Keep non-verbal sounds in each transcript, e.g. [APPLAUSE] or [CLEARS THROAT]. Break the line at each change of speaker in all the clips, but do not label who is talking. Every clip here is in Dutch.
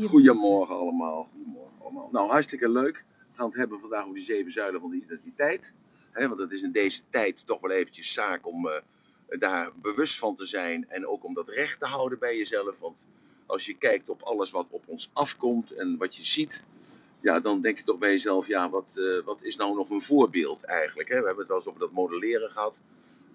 Goedemorgen allemaal. Goedemorgen allemaal. Nou, hartstikke leuk. We gaan het hebben vandaag over die zeven zuilen van de identiteit. Want het is in deze tijd toch wel eventjes zaak om eh, daar bewust van te zijn. En ook om dat recht te houden bij jezelf. Want als je kijkt op alles wat op ons afkomt en wat je ziet. Ja, dan denk je toch bij jezelf, ja, wat, eh, wat is nou nog een voorbeeld eigenlijk? We hebben het wel eens over dat modelleren gehad.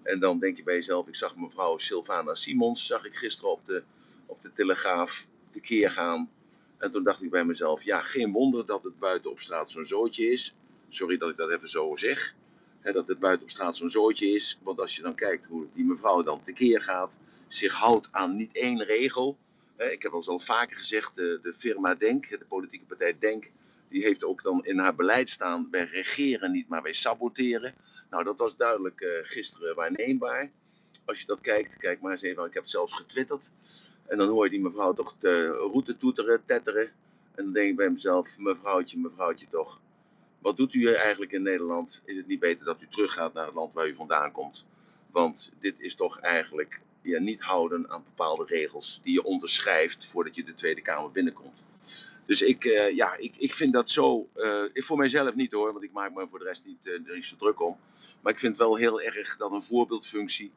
En dan denk je bij jezelf, ik zag mevrouw Sylvana Simons, zag ik gisteren op de, op de Telegraaf tekeer gaan. En toen dacht ik bij mezelf, ja, geen wonder dat het buiten op straat zo'n zootje is. Sorry dat ik dat even zo zeg. Dat het buiten op straat zo'n zootje is. Want als je dan kijkt hoe die mevrouw dan tekeer gaat, zich houdt aan niet één regel. Ik heb al al vaker gezegd, de, firma Denk, de politieke partij Denk, die heeft ook dan in haar beleid staan, wij regeren niet, maar wij saboteren. Nou, dat was duidelijk uh, gisteren waarneembaar. Als je dat kijkt, kijk maar eens even, ik heb het zelfs getwitterd. En dan hoor je die mevrouw toch de route toeteren, tetteren. En dan denk ik bij mezelf, mevrouwtje, mevrouwtje toch. Wat doet u eigenlijk in Nederland? Is het niet beter dat u teruggaat naar het land waar u vandaan komt? Want dit is toch eigenlijk ja, niet houden aan bepaalde regels die je onderschrijft voordat je de Tweede Kamer binnenkomt. Dus ik, uh, ja, ik, ik vind dat zo. Uh, ik voor mijzelf niet hoor, want ik maak me voor de rest niet, uh, er niet zo druk om. Maar ik vind wel heel erg dat een voorbeeldfunctie.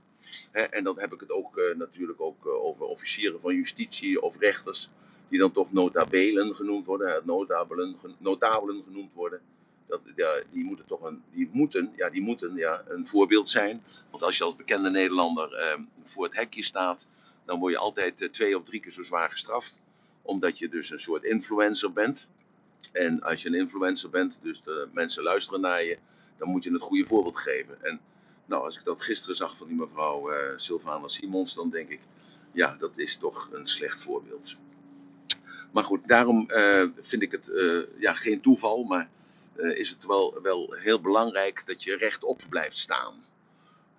Hè, en dan heb ik het ook natuurlijk ook over officieren van justitie of rechters. Die dan toch notabelen genoemd worden, notabelen, genoemd worden. Dat, ja, die moeten toch een, die moeten, ja, die moeten ja, een voorbeeld zijn. Want als je als bekende Nederlander voor het hekje staat, dan word je altijd twee of drie keer zo zwaar gestraft omdat je dus een soort influencer bent. En als je een influencer bent, dus de mensen luisteren naar je, dan moet je het goede voorbeeld geven. En nou, als ik dat gisteren zag van die mevrouw uh, Sylvana Simons, dan denk ik, ja, dat is toch een slecht voorbeeld. Maar goed, daarom uh, vind ik het uh, ja, geen toeval, maar is het wel, wel heel belangrijk dat je rechtop blijft staan.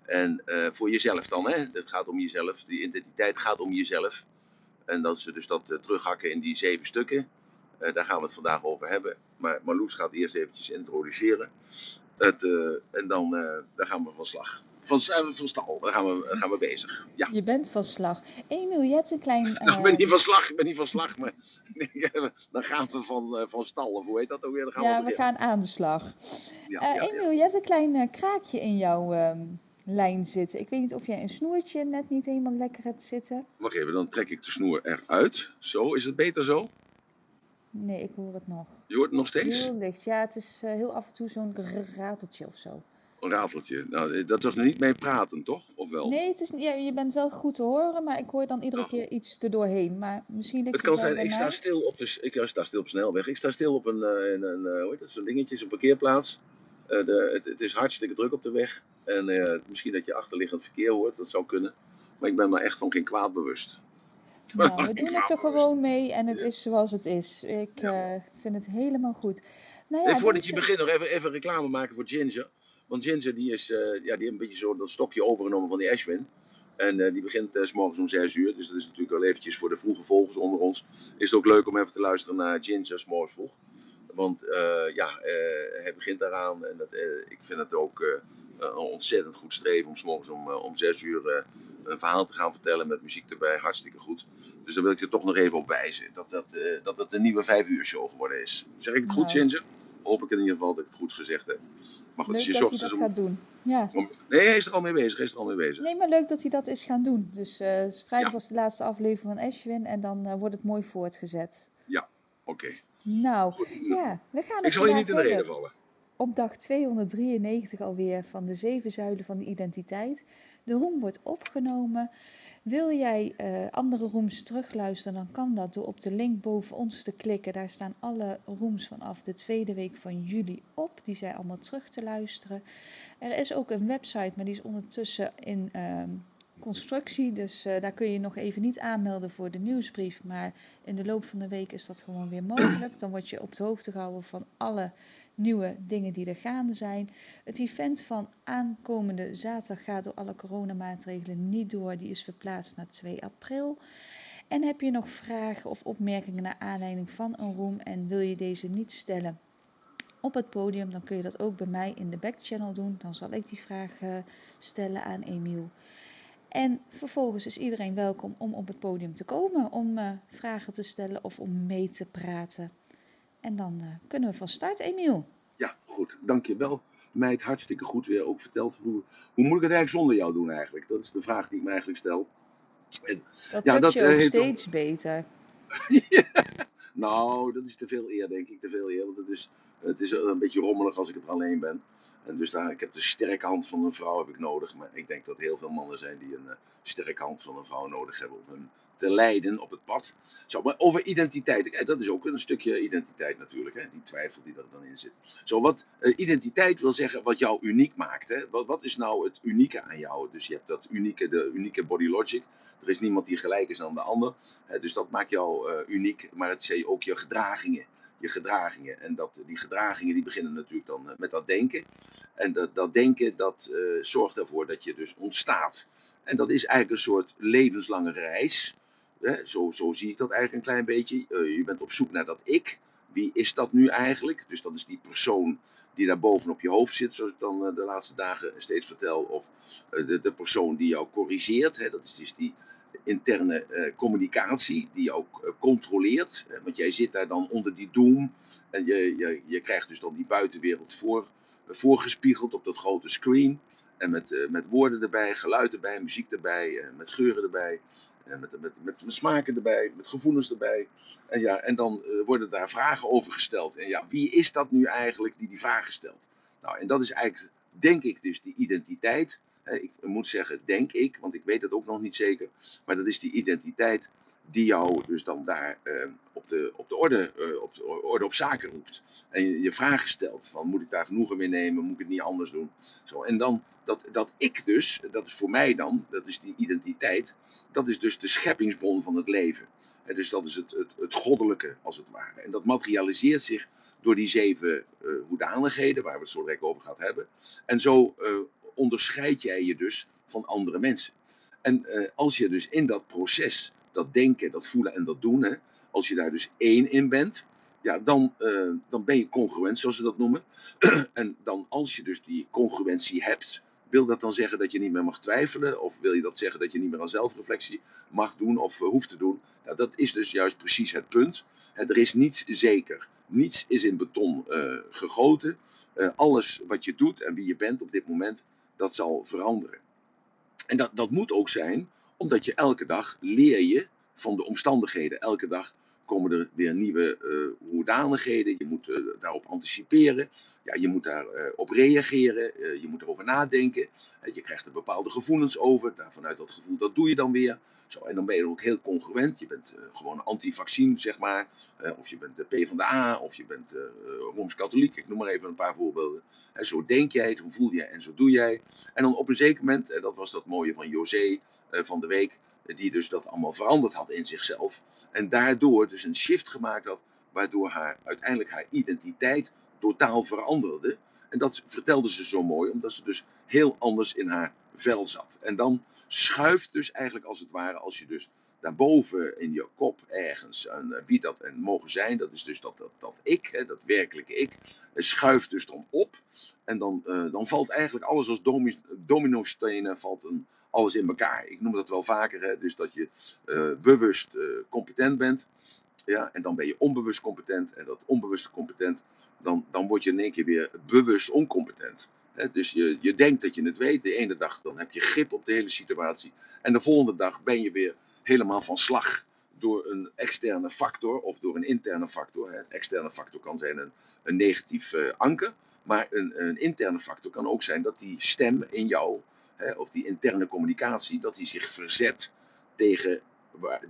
En voor jezelf dan, hè? Het gaat om jezelf, die identiteit gaat om jezelf. En dat ze dus dat uh, terughakken in die zeven stukken. Uh, daar gaan we het vandaag over hebben. Maar Marloes gaat eerst eventjes introduceren. Het, uh, en dan daar gaan we van slag. Van, van stal, daar gaan we, gaan we bezig. Ja.
Je bent van slag. Emiel, je hebt een klein...
Nou, [LAUGHS] ik ben niet van slag, ik ben niet van slag, maar [LAUGHS] dan gaan we van, van stal. Of hoe heet dat ook weer? Dan gaan
ja, we, we gaan aan de slag. Ja, ja, Emiel, je hebt een klein kraakje in jouw... Lijn zitten. Ik weet niet of jij een snoertje net niet helemaal lekker hebt zitten.
Wacht even, dan trek ik de snoer eruit. Zo, is het beter zo?
Nee, ik hoor het nog.
Je hoort het nog steeds?
Heel licht. Ja, het is uh, heel af en toe zo'n rateltje of zo.
Een rateltje. Nou, eh, dat was niet mee praten, toch? Of wel?
Nee, het is, ja, je bent wel goed te horen, maar ik hoor dan iedere oh. keer iets erdoorheen. Maar misschien
het kan zijn, ik sta, stil op de, ik sta stil op snelweg. Ik sta stil op een, een, een, een hoe heet dat, zo'n dingetje, zo'n parkeerplaats. Uh, de, het, het, is hartstikke druk op de weg. En uh, misschien dat je achterliggend verkeer hoort, dat zou kunnen. Maar ik ben me echt van geen kwaad bewust.
Nou, we doen het er gewoon mee en het is zoals het is. Ik ja. uh, vind het helemaal goed.
Nou ja, voordat je begint nog even, even reclame maken voor Ginger. Want Ginger die is, ja, die heeft een beetje zo dat stokje overgenomen van die Ashwin. En uh, die begint uh, s morgens om 6 uur. Dus dat is natuurlijk wel eventjes voor de vroege volgers onder ons. Is het ook leuk om even te luisteren naar Ginger s morgens vroeg. Want uh, ja, hij begint daaraan. En dat, ik vind het ook een ontzettend goed streven om s morgens om, om 6 uur een verhaal te gaan vertellen met muziek erbij. Hartstikke goed. Dus daar wil ik je toch nog even op wijzen. Dat, dat, dat het een nieuwe 5 uur show geworden is. Zeg ik het goed, Ginger? Nou. Hoop ik in ieder geval dat ik het goed gezegd heb.
Maar goed, leuk dus je dat hij dat om... gaat doen. Ja.
Nee, hij is er al mee bezig. Hij is er al mee bezig.
Nee, maar leuk dat hij dat is gaan doen. Dus uh, vrijdag ja. was de laatste aflevering van Ashwin en dan uh, wordt het mooi voortgezet.
Ja, oké. Okay.
Nou, ja, we gaan
Ik zal je niet in de reden vallen.
Op dag 293 alweer van de zeven zuilen van de identiteit. De roem wordt opgenomen. Wil jij uh, andere rooms terugluisteren, dan kan dat door op de link boven ons te klikken. Daar staan alle rooms vanaf de tweede week van juli op. Die zijn allemaal terug te luisteren. Er is ook een website, maar die is ondertussen in uh, constructie. Dus uh, daar kun je nog even niet aanmelden voor de nieuwsbrief. Maar in de loop van de week is dat gewoon weer mogelijk. Dan word je op de hoogte gehouden van alle nieuwe dingen die er gaande zijn. Het event van aankomende zaterdag gaat door alle coronamaatregelen niet door. Die is verplaatst naar 2 april. En heb je nog vragen of opmerkingen naar aanleiding van een room en wil je deze niet stellen op het podium, dan kun je dat ook bij mij in de backchannel doen. Dan zal ik die vraag uh, stellen aan Emiel. En vervolgens is iedereen welkom om op het podium te komen, om uh, vragen te stellen of om mee te praten. En dan uh, kunnen we van start, Emiel.
Ja, goed. Dankjewel. Meid, hartstikke goed weer ook verteld. Hoe, hoe moet ik het eigenlijk zonder jou doen eigenlijk? Dat is de vraag die ik me eigenlijk stel.
En, dat ja, dat je ook steeds beter. [LAUGHS]
ja. Nou, dat is te veel eer, denk ik. Te veel eer. Want het is, het is een beetje rommelig als ik het alleen ben. En dus daar, ik heb de sterke hand van een vrouw heb ik nodig. Maar ik denk dat heel veel mannen zijn die een uh, sterke hand van een vrouw nodig hebben om hun te leiden op het pad. Zo, maar over identiteit. Dat is ook een stukje identiteit natuurlijk. Hè? Die twijfel die er dan in zit. Zo, wat uh, identiteit wil zeggen wat jou uniek maakt. Hè? Wat, wat is nou het unieke aan jou? Dus je hebt dat unieke, de unieke body logic. Er is niemand die gelijk is aan de ander. dus dat maakt jou uniek. Maar het is ook je gedragingen. Je gedragingen. En dat, die gedragingen die beginnen natuurlijk dan uh, met dat denken. En dat, dat denken dat uh, zorgt ervoor dat je dus ontstaat. En dat is eigenlijk een soort levenslange reis. Hè? Zo, zo zie ik dat eigenlijk een klein beetje. je bent op zoek naar dat ik. Wie is dat nu eigenlijk? Dus dat is die persoon die daar bovenop je hoofd zit, zoals ik dan de laatste dagen steeds vertel. Of de, de persoon die jou corrigeert. Hè? Dat is dus die interne uh, communicatie die ook uh, controleert. Uh, want jij zit daar dan onder die doom en je, je, je krijgt dus dan die buitenwereld voor, voorgespiegeld op dat grote screen. En met, met woorden erbij, geluid erbij, muziek erbij, met geuren erbij. Met, met, met, smaken erbij, met gevoelens erbij. En, ja, en dan worden daar vragen over gesteld. En ja, wie is dat nu eigenlijk die die vragen stelt? Nou, en dat is eigenlijk, denk ik, dus die identiteit ik moet zeggen, denk ik, want ik weet het ook nog niet zeker. Maar dat is die identiteit die jou dus dan daar uh, op, de, op, de orde, uh, op de orde op zaken roept. En je, je vragen stelt van moet ik daar genoegen mee nemen, moet ik het niet anders doen. Zo, en dan dat, dat ik dus, dat is voor mij dan, dat is die identiteit, dat is dus de scheppingsbron van het leven. En dus dat is het, het, het goddelijke als het ware. En dat materialiseert zich door die zeven uh, hoedanigheden waar we het zo direct over gaan hebben. En zo onderscheid jij je dus van andere mensen. En uh, als je dus in dat proces, dat denken, dat voelen en dat doen, hè, als je daar dus één in bent, ja, dan, uh, dan ben je congruent, zoals ze dat noemen. [CLEARS THROAT] en dan als je dus die congruentie hebt, wil dat dan zeggen dat je niet meer mag twijfelen? Of wil je dat zeggen dat je niet meer aan zelfreflectie mag doen of uh, hoeft te doen? Nou, dat is dus juist precies het punt. Er is niets zeker. Niets is in beton gegoten. Alles wat je doet en wie je bent op dit moment, dat zal veranderen. En dat, dat moet ook zijn, omdat je elke dag leer je van de omstandigheden. Elke dag komen er weer nieuwe uh, hoedanigheden. Je moet uh, daarop anticiperen. Ja, je moet daarop uh, op reageren. je moet erover nadenken. je krijgt er bepaalde gevoelens over. Vanuit dat gevoel, dat doe je dan weer. Zo, en dan ben je ook heel congruent. Je bent gewoon anti-vaccin, zeg maar. of je bent de P van de A, of je bent Rooms-Katholiek. Ik noem maar even een paar voorbeelden. zo denk jij, zo voel jij en zo doe jij. En dan op een zeker moment, en dat was dat mooie van José van de week die dus dat allemaal veranderd had in zichzelf. En daardoor dus een shift gemaakt had, waardoor haar, uiteindelijk haar identiteit totaal veranderde. En dat vertelde ze zo mooi, omdat ze dus heel anders in haar vel zat. En dan schuift dus eigenlijk als het ware, als je dus daarboven in je kop ergens, en eh, wie dat en mogen zijn, dat is dus dat, dat, dat ik, hè, dat werkelijke ik, schuift dus dan op. En dan, uh, dan valt eigenlijk alles als domino-stenen, valt een, alles in elkaar. Ik noem dat wel vaker, hè, dus dat je bewust competent bent. Ja, en dan ben je onbewust competent. En dat onbewuste competent, dan, dan word je in één keer weer bewust oncompetent. Hè, dus je, je denkt dat je het weet. De ene dag dan heb je grip op de hele situatie. En de volgende dag ben je weer helemaal van slag door een externe factor of door een interne factor. Een externe factor kan zijn een, een negatief uh, anker. Maar een, een interne factor kan ook zijn dat die stem in jou of die interne communicatie, dat die zich verzet tegen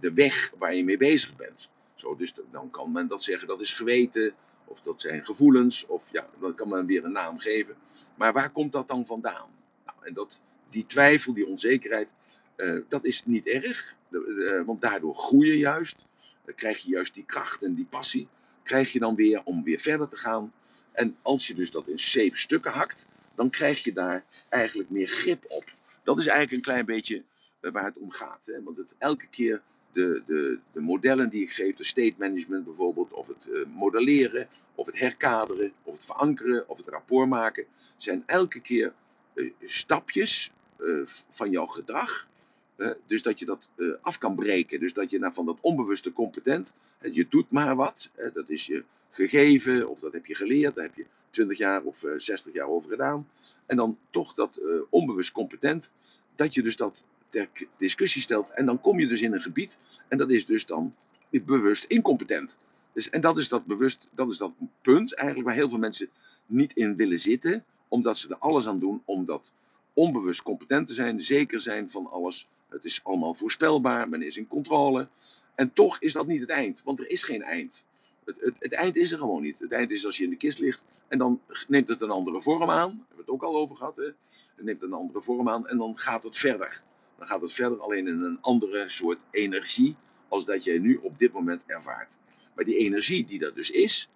de weg waar je mee bezig bent. Zo, dus dan kan men dat zeggen, dat is geweten, of dat zijn gevoelens, of ja, dan kan men weer een naam geven. Maar waar komt dat dan vandaan? Nou, en dat, die twijfel, die onzekerheid, uh, dat is niet erg, uh, want daardoor groei je juist. Dan krijg je juist die kracht en die passie, krijg je dan weer om weer verder te gaan. En als je dus dat in zeven stukken hakt, dan krijg je daar eigenlijk meer grip op. Dat is eigenlijk een klein beetje eh, waar het om gaat. Hè? Want het, elke keer de, de, de modellen die ik geef, de state management bijvoorbeeld, of het uh, modelleren, of het herkaderen, of het verankeren, of het rapport maken, zijn elke keer uh, stapjes uh, van jouw gedrag Eh, dus dat je dat eh, af kan breken. Dus dat je van dat onbewuste competent, eh, je doet maar wat, eh, dat is je gegeven of dat heb je geleerd, daar heb je 20 jaar of eh, 60 jaar over gedaan. En dan toch dat eh, onbewust competent, dat je dus dat ter discussie stelt. En dan kom je dus in een gebied en dat is dus dan bewust incompetent. Dus, en dat is dat bewust, dat is dat punt eigenlijk waar heel veel mensen niet in willen zitten, omdat ze er alles aan doen om dat onbewust competent te zijn, zeker zijn van alles. Het is allemaal voorspelbaar, men is in controle. En toch is dat niet het eind, want er is geen eind. Het, het, het eind is er gewoon niet. Het eind is als je in de kist ligt en dan neemt het een andere vorm aan. Daar hebben we het ook al over gehad. Hè? Het neemt een andere vorm aan en dan gaat het verder. Dan gaat het verder alleen in een andere soort energie als dat jij nu op dit moment ervaart. Maar die energie die er dus is,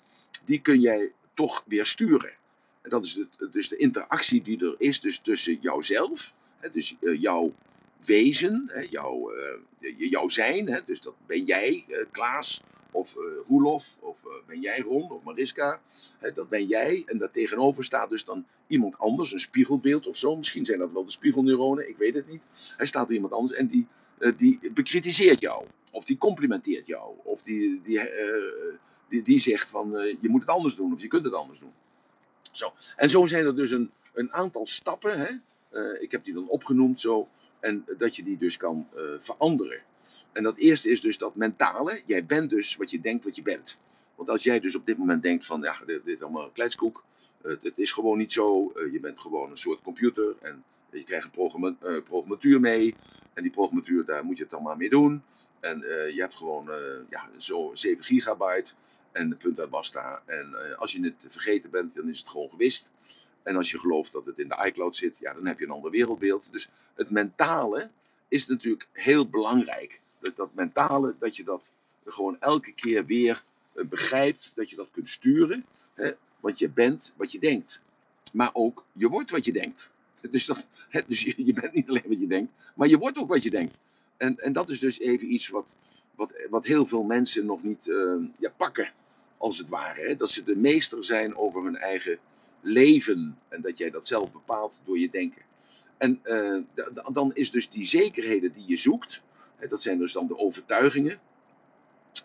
die kun jij toch weer sturen. En dat is het, dus de interactie die er is dus tussen jouzelf, dus eh, jouw wezen, jouw, eh, jouw zijn, dus dat ben jij, eh, Klaas, of eh Roelof, of eh, ben jij Ron, of Mariska, dat ben jij. En daartegenover staat dus dan iemand anders, een spiegelbeeld of zo. Misschien zijn dat wel de spiegelneuronen, ik weet het niet. Hij staat er iemand anders en die, eh, die bekritiseert jou, of die complimenteert jou, of die, die, die, die zegt van je moet het anders doen, of je kunt het anders doen. Zo. En zo zijn er dus een, een aantal stappen. Hè? Ik heb die dan opgenoemd zo. En dat je die dus kan veranderen. En dat eerste is dus dat mentale. Jij bent dus wat je denkt wat je bent. Want als jij dus op dit moment denkt van ja, dit, is allemaal een kletskoek. eh, het is gewoon niet zo. eh, je bent gewoon een soort computer. En je krijgt een programma, eh, programmatuur mee. En die programmatuur, daar moet je het maar mee doen. En je hebt gewoon eh, ja, zo 7 gigabyte. En de punt uit basta. En als je het vergeten bent, dan is het gewoon gewist. En als je gelooft dat het in de iCloud zit, ja, dan heb je een ander wereldbeeld. Dus het mentale is natuurlijk heel belangrijk. Dus dat mentale, dat je dat gewoon elke keer weer eh, begrijpt, dat je dat kunt sturen. Hè? Want je bent wat je denkt. Maar ook, je wordt wat je denkt. Dus, dat, dus je, bent niet alleen wat je denkt, maar je wordt ook wat je denkt. En, en dat is dus even iets wat, wat, wat heel veel mensen nog niet eh, ja, pakken als het ware. Hè? Dat ze de meester zijn over hun eigen leven. En dat jij dat zelf bepaalt door je denken. En eh, dan is dus die zekerheden die je zoekt, dat zijn dus dan de overtuigingen.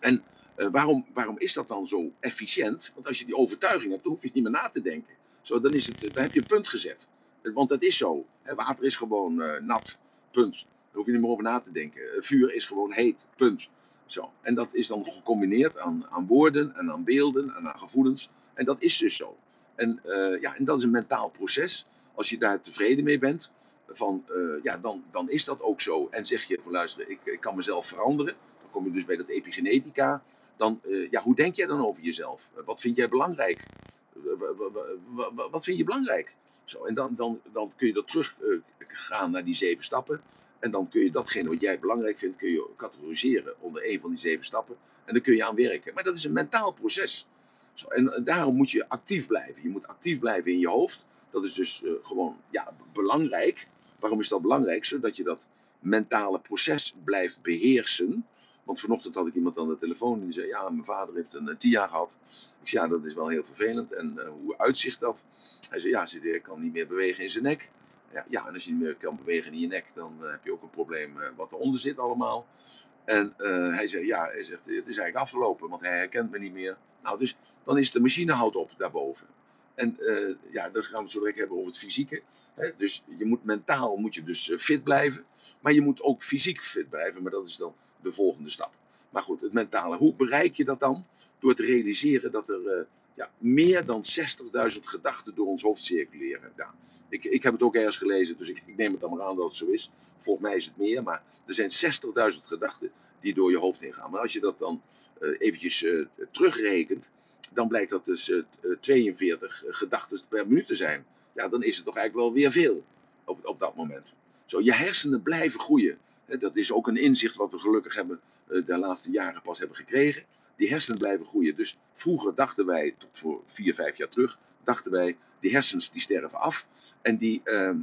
En eh, waarom, waarom is dat dan zo efficiënt? Want als je die overtuiging hebt, dan hoef je niet meer na te denken. Zo, dan, is het, dan heb je een punt gezet. Eh, Want dat is zo. Water is gewoon eh, nat. Punt. Daar hoef je niet meer over na te denken. Vuur is gewoon heet. Punt. Zo. En dat is dan gecombineerd aan, aan woorden en aan beelden en aan gevoelens. En dat is dus zo. En, ja, en dat is een mentaal proces. Als je daar tevreden mee bent, van, eh, ja, dan, dan is dat ook zo. En zeg je van luister, ik, ik kan mezelf veranderen. Dan kom je dus bij dat epigenetica. Dan, eh, ja, hoe denk jij dan over jezelf? Eh, wat vind jij belangrijk? Wa- wa- wa- wa- wa- wat vind je belangrijk? Zo, en dan, dan, dan kun je dat terug gaan naar die zeven stappen. En dan kun je datgene wat jij belangrijk vindt, kun je categoriseren onder een van die zeven stappen. En dan kun je aan werken. Maar dat is een mentaal proces. Zo, en daarom moet je actief blijven. Je moet actief blijven in je hoofd. Dat is dus gewoon ja, belangrijk. Waarom is dat belangrijk? Zodat je dat mentale proces blijft beheersen. Want vanochtend had ik iemand aan de telefoon die zei: Ja, mijn vader heeft een eh, TIA gehad. Ik zei: Ja, dat is wel heel vervelend. En eh, hoe uitzicht dat? Hij zei: Ja, hij kan niet meer bewegen in zijn nek. Ja, ja, en als je niet meer kan bewegen in je nek, dan eh, heb je ook een probleem eh, wat eronder zit allemaal. En hij zei: Ja, hij zegt, het is eigenlijk afgelopen, want hij herkent me niet meer. Nou, dus dan is de machine houdt op daarboven. En eh, ja, dan gaan we het zo direct hebben over het fysieke. Hè? Dus je moet mentaal moet je dus eh, fit blijven. Maar je moet ook fysiek fit blijven. Maar dat is dan de volgende stap. Maar goed, het mentale. Hoe bereik je dat dan? Door te realiseren dat er eh, ja, meer dan 60.000 gedachten door ons hoofd circuleren. Ja, ik, ik heb het ook ergens gelezen, dus ik, ik neem het dan maar aan dat het zo is. Volgens mij is het meer, maar er zijn 60.000 gedachten die door je hoofd heen gaan. Maar als je dat dan eh, eventjes terugrekent, dan blijkt dat dus eh, 42 gedachten per minuut te zijn. Ja, dan is het toch eigenlijk wel weer veel op, op dat moment. Zo, je hersenen blijven groeien. Dat is ook een inzicht wat we gelukkig hebben eh, de laatste jaren pas hebben gekregen. Die hersenen blijven groeien. Dus vroeger dachten wij, tot voor vier, vijf jaar terug, dachten wij, die hersens die sterven af. En die, ehm,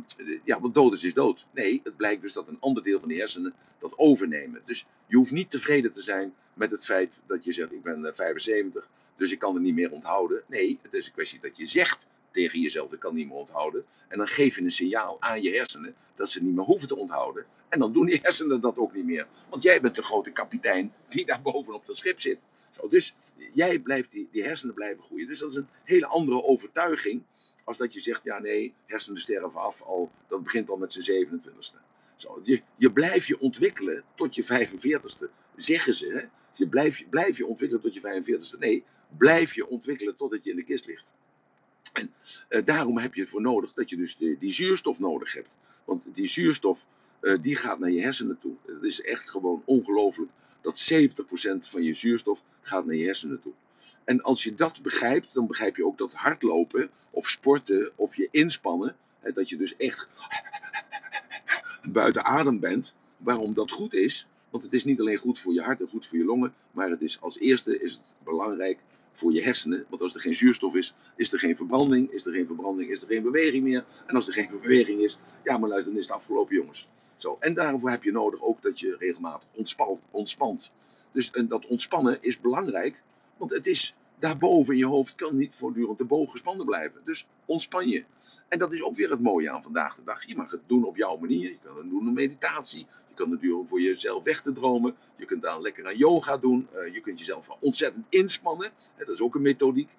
ja, want dood is, is dood. Nee, het blijkt dus dat een ander deel van die hersenen dat overnemen. Dus je hoeft niet tevreden te zijn met het feit dat je zegt, ik ben eh, 75, dus ik kan het niet meer onthouden. Nee, het is een kwestie dat je zegt tegen jezelf, ik kan niet meer onthouden. En dan geef je een signaal aan je hersenen dat ze niet meer hoeven te onthouden. En dan doen die hersenen dat ook niet meer. Want jij bent de grote kapitein die daar bovenop dat schip zit. Zo, dus jij blijft, die, die hersenen blijven groeien. Dus dat is een hele andere overtuiging. Als dat je zegt, ja nee, hersenen sterven af al, dat begint al met zijn 27ste. Zo, je, je blijft je ontwikkelen tot je 45ste, zeggen ze. Hè? Je blijft blijf je ontwikkelen tot je 45ste. Nee, blijf je ontwikkelen totdat je in de kist ligt. En uh, daarom heb je ervoor nodig dat je dus die, zuurstof nodig hebt. Want die zuurstof uh, die gaat naar je hersenen toe. Het is echt gewoon ongelooflijk dat 70% van je zuurstof gaat naar je hersenen toe. En als je dat begrijpt, dan begrijp je ook dat hardlopen of sporten of je inspannen, dat je dus echt [LAUGHS] buiten adem bent, waarom dat goed is. Want het is niet alleen goed voor je hart en goed voor je longen, maar het is als eerste is het belangrijk voor je hersenen. Want als er geen zuurstof is, is er geen verbranding. Is er geen verbranding, is er geen beweging meer. En als er geen beweging is, ja maar luister, dan is het afgelopen jongens. Zo. En daarvoor heb je nodig ook dat je regelmatig ontspant. Dus en dat ontspannen is belangrijk, want het is daarboven in je hoofd kan niet voortdurend de boog gespannen blijven. Dus ontspan je. En dat is ook weer het mooie aan vandaag de dag. Je mag het doen op jouw manier. Je kan het doen door meditatie. Je kan het doen voor jezelf weg te dromen. Je kunt dan lekker aan yoga doen. Uh, je kunt jezelf ontzettend inspannen. dat is ook een methodiek.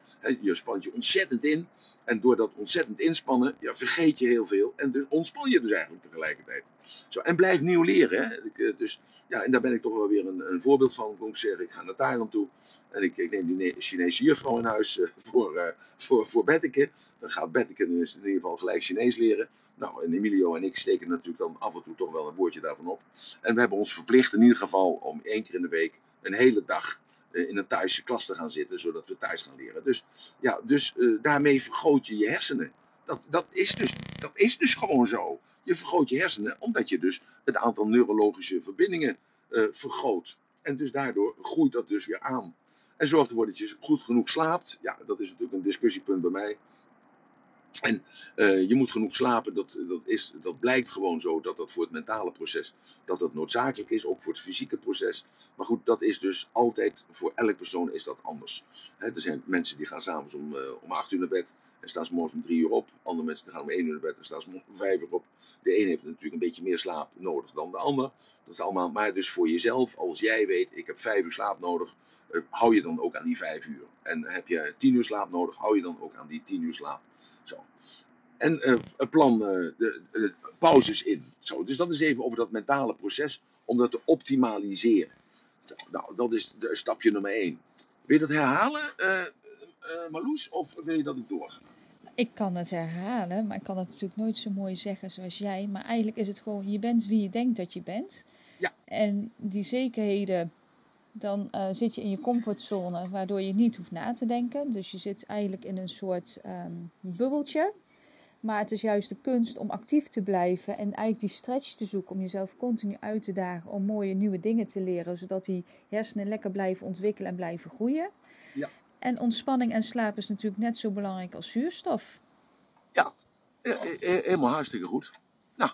je spant je ontzettend in. En door dat ontzettend inspannen, ja, vergeet je heel veel. En dus ontspan je dus eigenlijk tegelijkertijd. Zo, en blijf nieuw leren. Hè? Eh, dus, ja, en daar ben ik toch wel weer een, een voorbeeld van. Ik zeggen, ik ga naar Thailand toe. En ik, ik neem die Chinese juffrouw in huis uh, [LAUGHS] voor, uh, voor, voor Betteke. Dan gaat Betteke in ieder geval gelijk Chinees leren. Nou, en Emilio en ik steken natuurlijk dan af en toe toch wel een woordje daarvan op. En we hebben ons verplicht in ieder geval om één keer in de week een hele dag in een Thaise klas te gaan zitten, zodat we thuis gaan leren. Dus, ja, dus daarmee vergroot je je hersenen. Dat, dat, is dus, dat is dus gewoon zo. Je vergroot je hersenen omdat je dus het aantal neurologische verbindingen uh, vergroot. En dus daardoor groeit dat dus weer aan. En zorgt ervoor dat je goed genoeg slaapt. Ja, dat is natuurlijk een discussiepunt bij mij. En uh, je moet genoeg slapen, dat, dat, is, dat blijkt gewoon zo dat dat voor het mentale proces dat dat noodzakelijk is, ook voor het fysieke proces. Maar goed, dat is dus altijd, voor elk persoon is dat anders. er zijn mensen die gaan s'avonds om, uh, om 8 uur naar bed en staan ze morgens om 3 uur op. Andere mensen gaan om 1 uur naar bed en staan ze om 5 uur op. De een heeft natuurlijk een beetje meer slaap nodig dan de ander. Dat is allemaal, maar dus voor jezelf, als jij weet, ik heb 5 uur slaap nodig, uh, hou je dan ook aan die 5 uur. En heb je 10 uur slaap nodig, hou je dan ook aan die 10 uur slaap. Zo. En uh, plan uh, de, pauzes in. Zo, dus dat is even over dat mentale proces om dat te optimaliseren. Nou, dat is de, stapje nummer 1. Wil je dat herhalen, uh, Marloes, of wil je dat ik doorga?
Ik kan het herhalen, maar ik kan het natuurlijk nooit zo mooi zeggen zoals jij. Maar eigenlijk is het gewoon, je bent wie je denkt dat je bent.
Ja.
En die zekerheden, dan uh, zit je in je comfortzone, waardoor je niet hoeft na te denken. Dus je zit eigenlijk in een soort um, bubbeltje. Maar het is juist de kunst om actief te blijven en eigenlijk die stretch te zoeken. Om jezelf continu uit te dagen om mooie nieuwe dingen te leren. Zodat die hersenen lekker blijven ontwikkelen en blijven groeien.
Ja.
En ontspanning en slaap is natuurlijk net zo belangrijk als zuurstof.
Ja, helemaal hartstikke goed. Nou,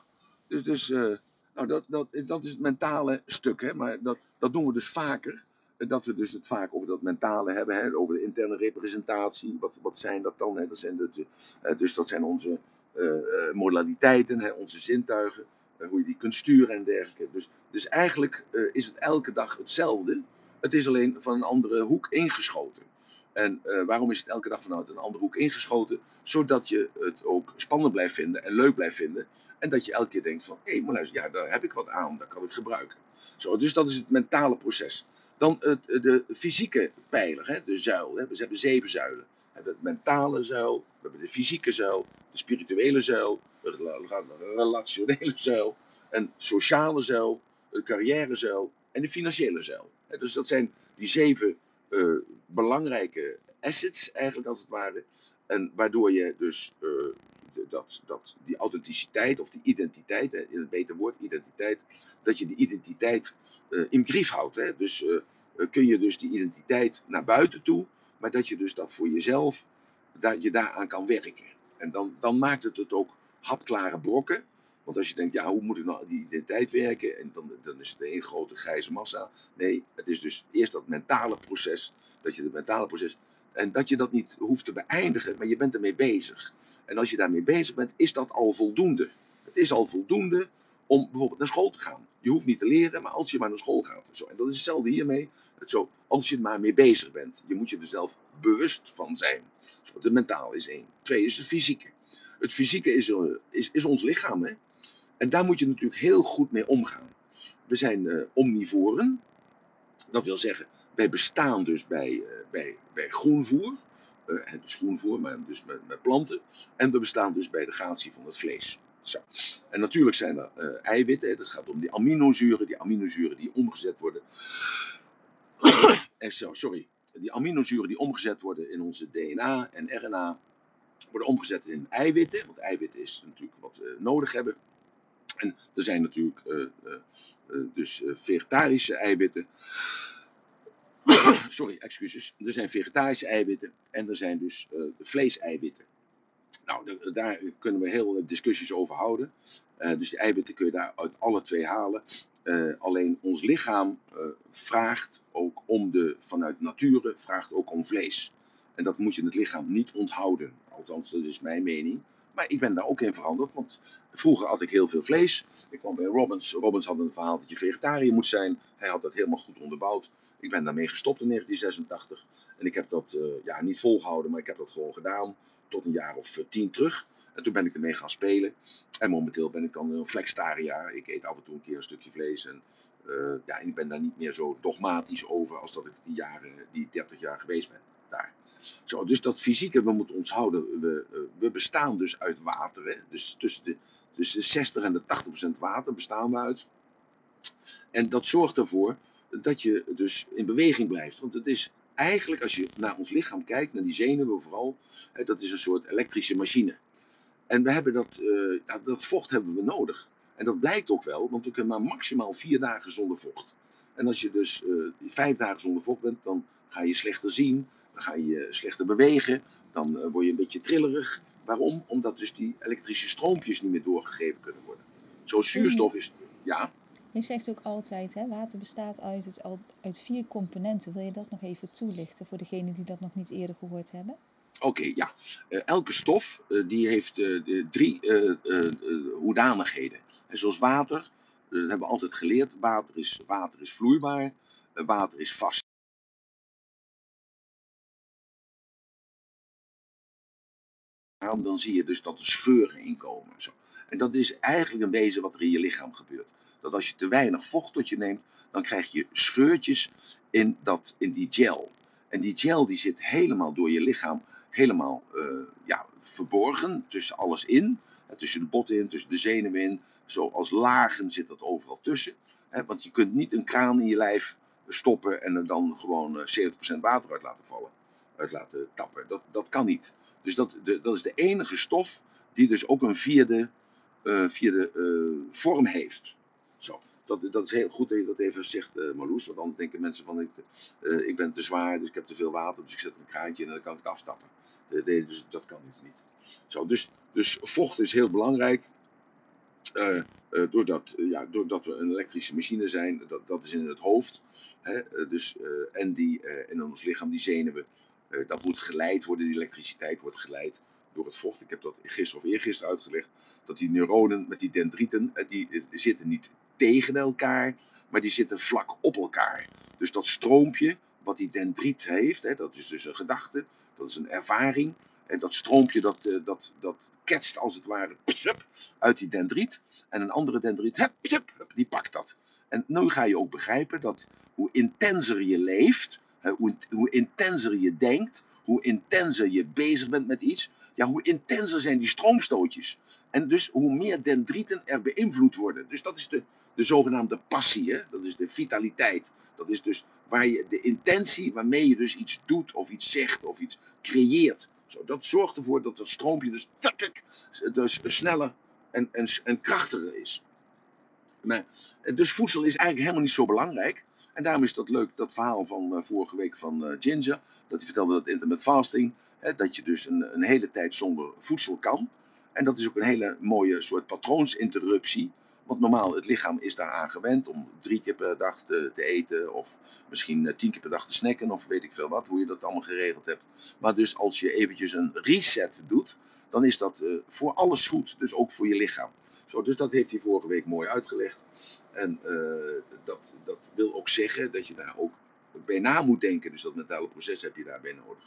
dus, dus uh, nou, dat, dat, dat is het mentale stuk. Hè? Maar dat, dat doen we dus vaker dat we dus het vaak over dat mentale hebben, hè, over de interne representatie. Wat, wat zijn dat dan? Hè? Dat zijn de, uh, dus dat zijn onze uh, modaliteiten, hè, onze zintuigen, hoe je die kunt sturen en dergelijke. Dus, dus eigenlijk is het elke dag hetzelfde. Het is alleen van een andere hoek ingeschoten. En waarom is het elke dag vanuit een andere hoek ingeschoten? Zodat je het ook spannend blijft vinden en leuk blijft vinden. En dat je elke keer denkt van, hé, hey, maar luister, ja, daar heb ik wat aan, dat kan ik gebruiken. Zo, dus dat is het mentale proces. Dan het, de fysieke pijler, hè, de zuil. Hè. We hebben zeven zuilen. We hebben het mentale zuil, we hebben de fysieke zuil, de spirituele zuil, de relationele zuil, een sociale zuil, de carrière zuil en de financiële zuil. Dus dat zijn die zeven uh, belangrijke assets eigenlijk als het ware. En waardoor je dus uh, dat, dat, die authenticiteit of die identiteit, in het beter woord identiteit, dat je die identiteit uh, in grief houdt. Hè? Dus kun je dus die identiteit naar buiten toe, maar dat je dus dat voor jezelf, dat je daaraan kan werken. En dan, dan maakt het het ook hapklare brokken. Want als je denkt, ja, hoe moet ik nou die identiteit werken? En dan, dan is het een grote grijze massa. Nee, het is dus eerst dat mentale proces. Dat je het mentale proces. En dat je dat niet hoeft te beëindigen, maar je bent ermee bezig. En als je daarmee bezig bent, is dat al voldoende. Het is al voldoende om bijvoorbeeld naar school te gaan. Je hoeft niet te leren, maar als je maar naar school gaat. Zo. En dat is hetzelfde hiermee. Het zo, als je er maar mee bezig bent. Je moet je er zelf bewust van zijn. Zo, de mentaal is één. Twee is het fysieke. Het fysieke is, eh, is, is ons lichaam. Hè? En daar moet je natuurlijk heel goed mee omgaan. We zijn uh, omnivoren. Dat wil zeggen, wij bestaan dus bij, uh, bij, bij groenvoer. Uh, dus groenvoer, maar dus met, met, planten. En we bestaan dus bij de gratie van het vlees. Zo. En natuurlijk zijn er eiwitten. Het gaat om die aminozuren. Die aminozuren die omgezet worden. sorry. Die aminozuren die omgezet worden in onze DNA en RNA. Worden omgezet in eiwitten. Want eiwitten is natuurlijk wat we nodig hebben. En er zijn natuurlijk uh, dus vegetarische eiwitten. [COUGHS] Sorry, excuses. Er zijn vegetarische eiwitten en er zijn dus uh, vleeseiwitten. Nou, de, daar kunnen we heel discussies over houden. Dus die eiwitten kun je daar uit alle twee halen. Alleen ons lichaam vraagt ook om de, vanuit nature, vraagt ook om vlees. En dat moet je het lichaam niet onthouden. Althans, dat is mijn mening. Maar ik ben daar ook in veranderd, want vroeger had ik heel veel vlees. Ik kwam bij Robbins. Robbins had een verhaal dat je vegetariër moet zijn. Hij had dat helemaal goed onderbouwd. Ik ben daarmee gestopt in 1986. En ik heb dat uh, ja, niet volgehouden, maar ik heb dat gewoon gedaan. Tot een jaar of uh, tien terug. En toen ben ik ermee gaan spelen. En momenteel ben ik dan een flexitariër. Ik eet af en toe een keer een stukje vlees. En uh, ja, ik ben daar niet meer zo dogmatisch over als dat ik die jaren, die 30 jaar geweest ben. Dus dat fysieke, we moeten ons houden. We, we bestaan dus uit water. Hè? Dus tussen de, de 60 en de 80 procent water bestaan we uit. En dat zorgt ervoor dat je dus in beweging blijft. Want het is eigenlijk, als je naar ons lichaam kijkt, naar die zenuwen vooral, hè, dat is een soort elektrische machine. En we hebben dat, uh, dat vocht hebben we nodig. En dat blijkt ook wel, want we kunnen maar maximaal vier dagen zonder vocht. En als je dus uh, vijf dagen zonder vocht bent, dan ga je slechter zien, dan ga je slechter bewegen, dan uh, word je een beetje trillerig. Waarom? Omdat dus die elektrische stroompjes niet meer doorgegeven kunnen worden. Zo zuurstof is. Ja.
Je zegt ook altijd, hè, water bestaat uit, het, uit vier componenten. Wil je dat nog even toelichten voor degenen die dat nog niet eerder gehoord hebben?
Oké, okay, ja. Uh, elke stof uh, die heeft uh, drie hoedanigheden. En zoals water, dat hebben we altijd geleerd. Water is, water is vloeibaar, water is vast. Dan zie je dus dat er scheuren in komen. Zo. En dat is eigenlijk een wezen wat er in je lichaam gebeurt dat als je te weinig vocht tot je neemt, dan krijg je scheurtjes in, dat, in die gel. En die gel die zit helemaal door je lichaam, helemaal uh, ja, verborgen, tussen alles in. Tussen de botten in, tussen de zenuwen in. Zo als lagen zit dat overal tussen. Want je kunt niet een kraan in je lijf stoppen en er dan gewoon uh, 70% water uit laten vallen. Uit laten tappen. Dat, dat kan niet. Dus dat, de, dat is de enige stof die dus ook een vierde, uh, vierde vorm heeft. Zo. Dat, dat is heel goed dat je dat even zegt, uh, Marloes. Want anders denken mensen van, ik, ik ben te zwaar, dus ik heb te veel water, dus ik zet een kraantje en dan kan ik het afstappen. Nee, dus dat kan dus niet. Zo, dus, dus vocht is heel belangrijk. doordat, ja, doordat we een elektrische machine zijn, dat, dat is in het hoofd. Hè, dus, en die, in ons lichaam, die zenuwen, dat moet geleid worden, die elektriciteit wordt geleid door het vocht. Ik heb dat gisteren of eergisteren uitgelegd. Dat die neuronen met die dendrieten, die zitten niet tegen elkaar, maar die zitten vlak op elkaar. Dus dat stroompje wat die dendriet heeft, hè, dat is dus een gedachte, dat is een ervaring. En dat stroompje dat, dat, dat ketst als het ware psup, uit die dendriet. En een andere dendriet, psup, die pakt dat. En nu ga je ook begrijpen dat hoe intenser je leeft, hoe, hoe intenser je denkt, hoe intenser je bezig bent met iets, ja, hoe intenser zijn die stroomstootjes. En dus hoe meer dendrieten er beïnvloed worden. Dus dat is de, de zogenaamde passie, hè? dat is de vitaliteit. Dat is dus waar je, de intentie waarmee je dus iets doet of iets zegt of iets creëert. Zo, dat zorgt ervoor dat het stroompje dus, dus sneller en, en, en krachtiger is. Maar, dus voedsel is eigenlijk helemaal niet zo belangrijk. En daarom is dat leuk, dat verhaal van uh, vorige week van uh, Ginger. Dat hij vertelde dat intermittent fasting, hè, dat je dus een, een hele tijd zonder voedsel kan. En dat is ook een hele mooie soort patroonsinterruptie. Want normaal, het lichaam is daaraan gewend om drie keer per dag te, te eten. Of misschien eh, tien keer per dag te snacken. Of weet ik veel wat, hoe je dat allemaal geregeld hebt. Maar dus als je eventjes een reset doet, dan is dat voor alles goed. Dus ook voor je lichaam. Zo, dus dat heeft hij vorige week mooi uitgelegd. En uh, dat, dat wil ook zeggen dat je daar ook bij na moet denken. Dus dat mentale proces heb je daarbij nodig.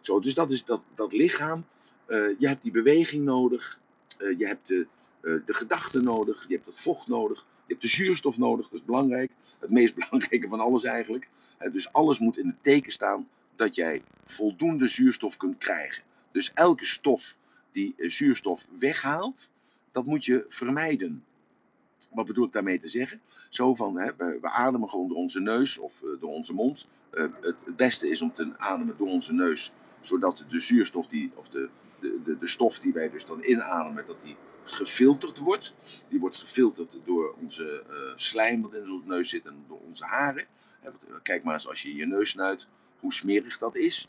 Zo, dus dat is dat, dat lichaam. Uh, je hebt die beweging nodig. Uh, je hebt de, uh, de gedachten nodig. Je hebt het vocht nodig. Je hebt de zuurstof nodig. Dat is belangrijk. Het meest [LAUGHS] belangrijke van alles eigenlijk. dus alles moet in het teken staan dat jij voldoende zuurstof kunt krijgen. Dus elke stof die zuurstof weghaalt, dat moet je vermijden. Wat bedoel ik daarmee te zeggen? Zo van, hè, we, ademen gewoon door onze neus of uh, door onze mond. Uh, het, beste is om te ademen door onze neus, zodat de zuurstof, die, of de, de, de, stof die wij dus dan inademen, dat die gefilterd wordt. Die wordt gefilterd door onze uh, slijm wat in onze neus zit en door onze haren. Kijk maar eens als je je neus snuit, hoe smerig dat is.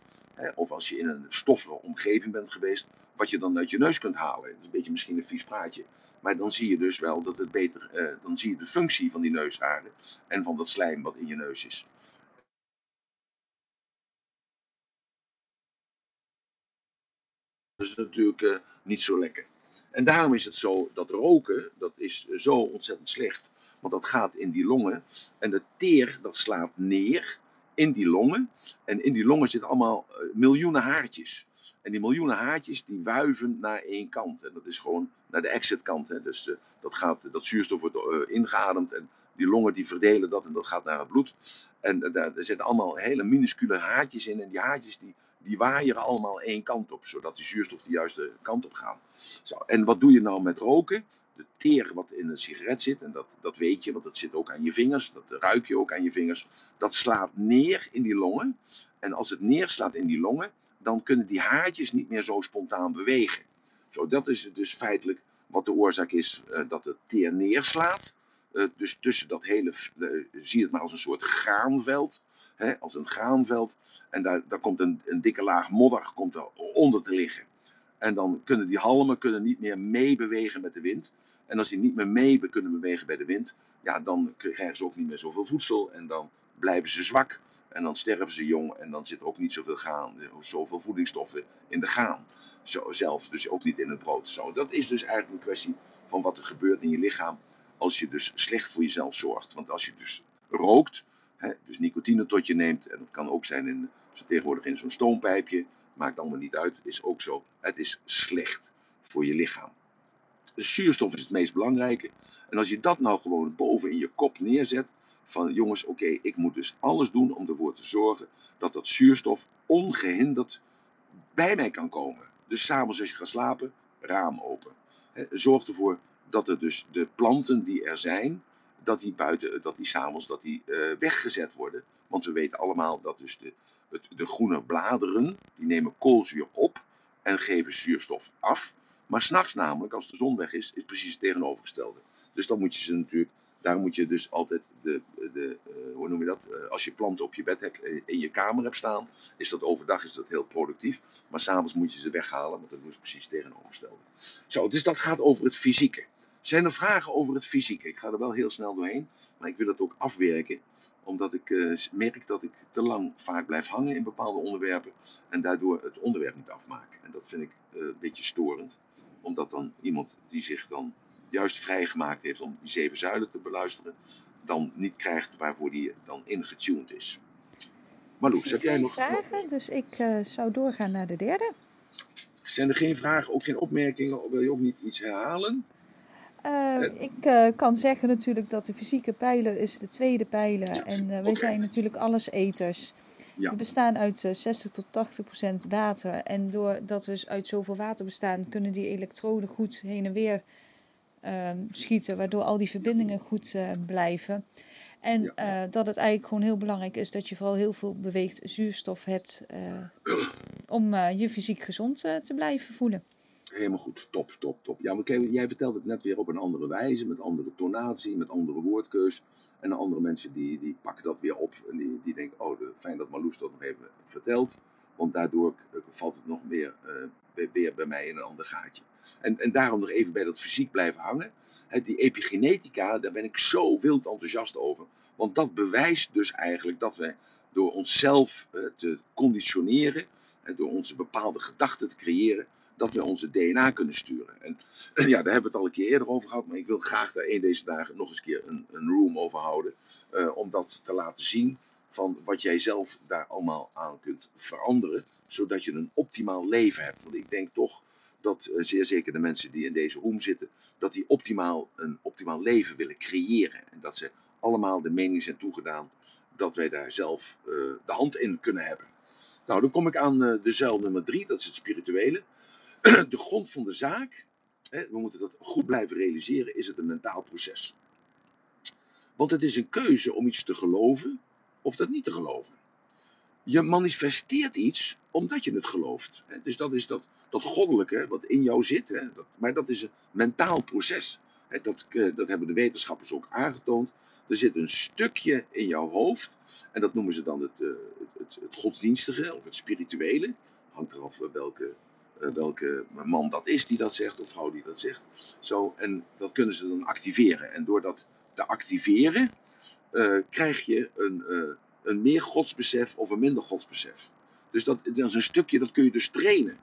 Of als je in een stoffige omgeving bent geweest, wat je dan uit je neus kunt halen. Dat is een beetje misschien een vies praatje. Maar dan zie je dus wel dat het beter, eh, dan zie je de functie van die neusharen en van dat slijm wat in je neus is. Dat is natuurlijk uh, niet zo lekker. En daarom is het zo dat roken, dat is zo ontzettend slecht. Want dat gaat in die longen. En de teer, dat slaat neer in die longen. En in die longen zitten allemaal uh, miljoenen haartjes. En die miljoenen haartjes die wuiven naar één kant. En dat is gewoon naar de exitkant. Hè. Dus uh, dat, gaat, dat zuurstof wordt uh, ingeademd en die longen die verdelen dat en dat gaat naar het bloed. En daar, zitten allemaal hele minuscule haartjes in. En die haartjes die, die waaieren allemaal één kant op, zodat die zuurstof de juiste kant op gaat. Zo, en wat doe je nou met roken? De teer wat in een sigaret zit, en dat, dat weet je, want dat zit ook aan je vingers, dat ruik je ook aan je vingers. Dat slaat neer in die longen. En als het neerslaat in die longen, dan kunnen die haartjes niet meer zo spontaan bewegen. Zo, dat is dus feitelijk wat de oorzaak is uh, dat het teer neerslaat. Uh, dus tussen dat hele, uh, zie het maar als een soort graanveld. Hè, als een graanveld. En daar, daar komt een, een dikke laag modder komt er onder te liggen. En dan kunnen die halmen kunnen niet meer meebewegen met de wind. En als die niet meer mee kunnen bewegen bij de wind, ja, dan krijgen ze ook niet meer zoveel voedsel. En dan blijven ze zwak. En dan sterven ze jong en dan zit er ook niet zoveel, gaan, zoveel voedingsstoffen in de gaan. Zo, zelf, dus ook niet in het brood. Zo, dat is dus eigenlijk een kwestie van wat er gebeurt in je lichaam als je dus slecht voor jezelf zorgt. Want als je dus rookt, hè, dus nicotine tot je neemt, en dat kan ook zijn in, tegenwoordig in zo'n stoompijpje, maakt allemaal niet uit, is ook zo. Het is slecht voor je lichaam. Dus zuurstof is het meest belangrijke. En als je dat nou gewoon boven in je kop neerzet, van jongens, oké, ik moet dus alles doen om ervoor te zorgen dat dat zuurstof ongehinderd bij mij kan komen. Dus s'avonds als je gaat slapen, raam open. Zorg ervoor dat er dus de planten die er zijn, dat die buiten, dat die s'avonds dat die uh, weggezet worden. Want we weten allemaal dat dus de, het, de groene bladeren, die nemen koolzuur op en geven zuurstof af. Maar s'nachts namelijk, als de zon weg is, is precies het tegenovergestelde. Dus dan moet je ze natuurlijk daar moet je dus altijd de, de uh, hoe noem je dat? Als je planten op je bed in je kamer hebt staan, is dat overdag is dat heel productief. Maar s'avonds moet je ze weghalen, want dan doen ze precies tegenovergestelde. Zo, dus dat gaat over het fysieke. Zijn er vragen over het fysieke? Ik ga er wel heel snel doorheen, maar ik wil het ook afwerken omdat ik merk dat ik te lang vaak blijf hangen in bepaalde onderwerpen en daardoor het onderwerp niet afmaken. En dat vind ik een beetje storend, omdat dan iemand die zich dan juist vrijgemaakt heeft om die zeven zuilen te beluisteren, dan niet krijgt waarvoor die dan ingetuned is. Marloes, heb jij nog
vragen? Dus ik uh, zou doorgaan naar de derde.
Zijn er geen vragen, ook geen opmerkingen? Wil je ook niet iets herhalen?
Uh, ik uh, kan zeggen natuurlijk dat de fysieke pijler is de tweede pijler. Ja, en wij okay. zijn natuurlijk alleseters. Ja. We bestaan uit 60 tot 80 procent water. En doordat we uit zoveel water bestaan, kunnen die elektroden goed heen en weer uh, schieten, waardoor al die verbindingen goed uh, blijven. En ja. uh, dat het eigenlijk gewoon heel belangrijk is dat je vooral heel veel beweegt zuurstof hebt om je fysiek gezond te blijven voelen.
Helemaal goed, top, top, top. Ja, jij vertelt het net weer op een andere wijze, met andere tonatie, met andere woordkeus. En de andere mensen die, die pakken dat weer op en die, die denken, oh, fijn dat Marloes dat nog even vertelt. Want daardoor valt het nog meer weer bij mij in een ander gaatje. En, en daarom nog even bij dat fysiek blijven hangen. die epigenetica, daar ben ik zo wild enthousiast over. Want dat bewijst dus eigenlijk dat we door onszelf eh, te conditioneren, door onze bepaalde gedachten te creëren, dat we onze DNA kunnen sturen. En [CLEARS THROAT] ja, daar hebben we het al een keer eerder over gehad, maar ik wil graag daar een deze dagen nog eens keer een, een room over houden. Uh, om dat te laten zien van wat jij zelf daar allemaal aan kunt veranderen, zodat je een optimaal leven hebt. Want ik denk toch dat uh, zeer zeker de mensen die in deze room zitten, dat die optimaal een optimaal leven willen creëren. En dat ze allemaal de mening zijn toegedaan dat wij daar zelf uh, de hand in kunnen hebben. Nou, dan kom ik aan de zuil nummer drie, dat is het spirituele. [CLEARS THROAT] de grond van de zaak, hè, we moeten dat goed blijven realiseren, is het een mentaal proces. Want het is een keuze om iets te geloven of dat niet te geloven. Je manifesteert iets omdat je het gelooft. Hè. Dus dat is dat, dat goddelijke wat in jou zit. Hè. Dat, maar dat is een mentaal proces. Dat, eh, dat hebben de wetenschappers ook aangetoond. Er zit een stukje in jouw hoofd. En dat noemen ze dan het, uh, het, het, godsdienstige of het spirituele. Hangt eraf welke eh, welke man dat is die dat zegt of vrouw die dat zegt. Zo, en dat kunnen ze dan activeren. En door dat te activeren uh, krijg je een, uh, een meer godsbesef of een minder godsbesef. Dus dat, dat is een stukje, dat kun je dus trainen.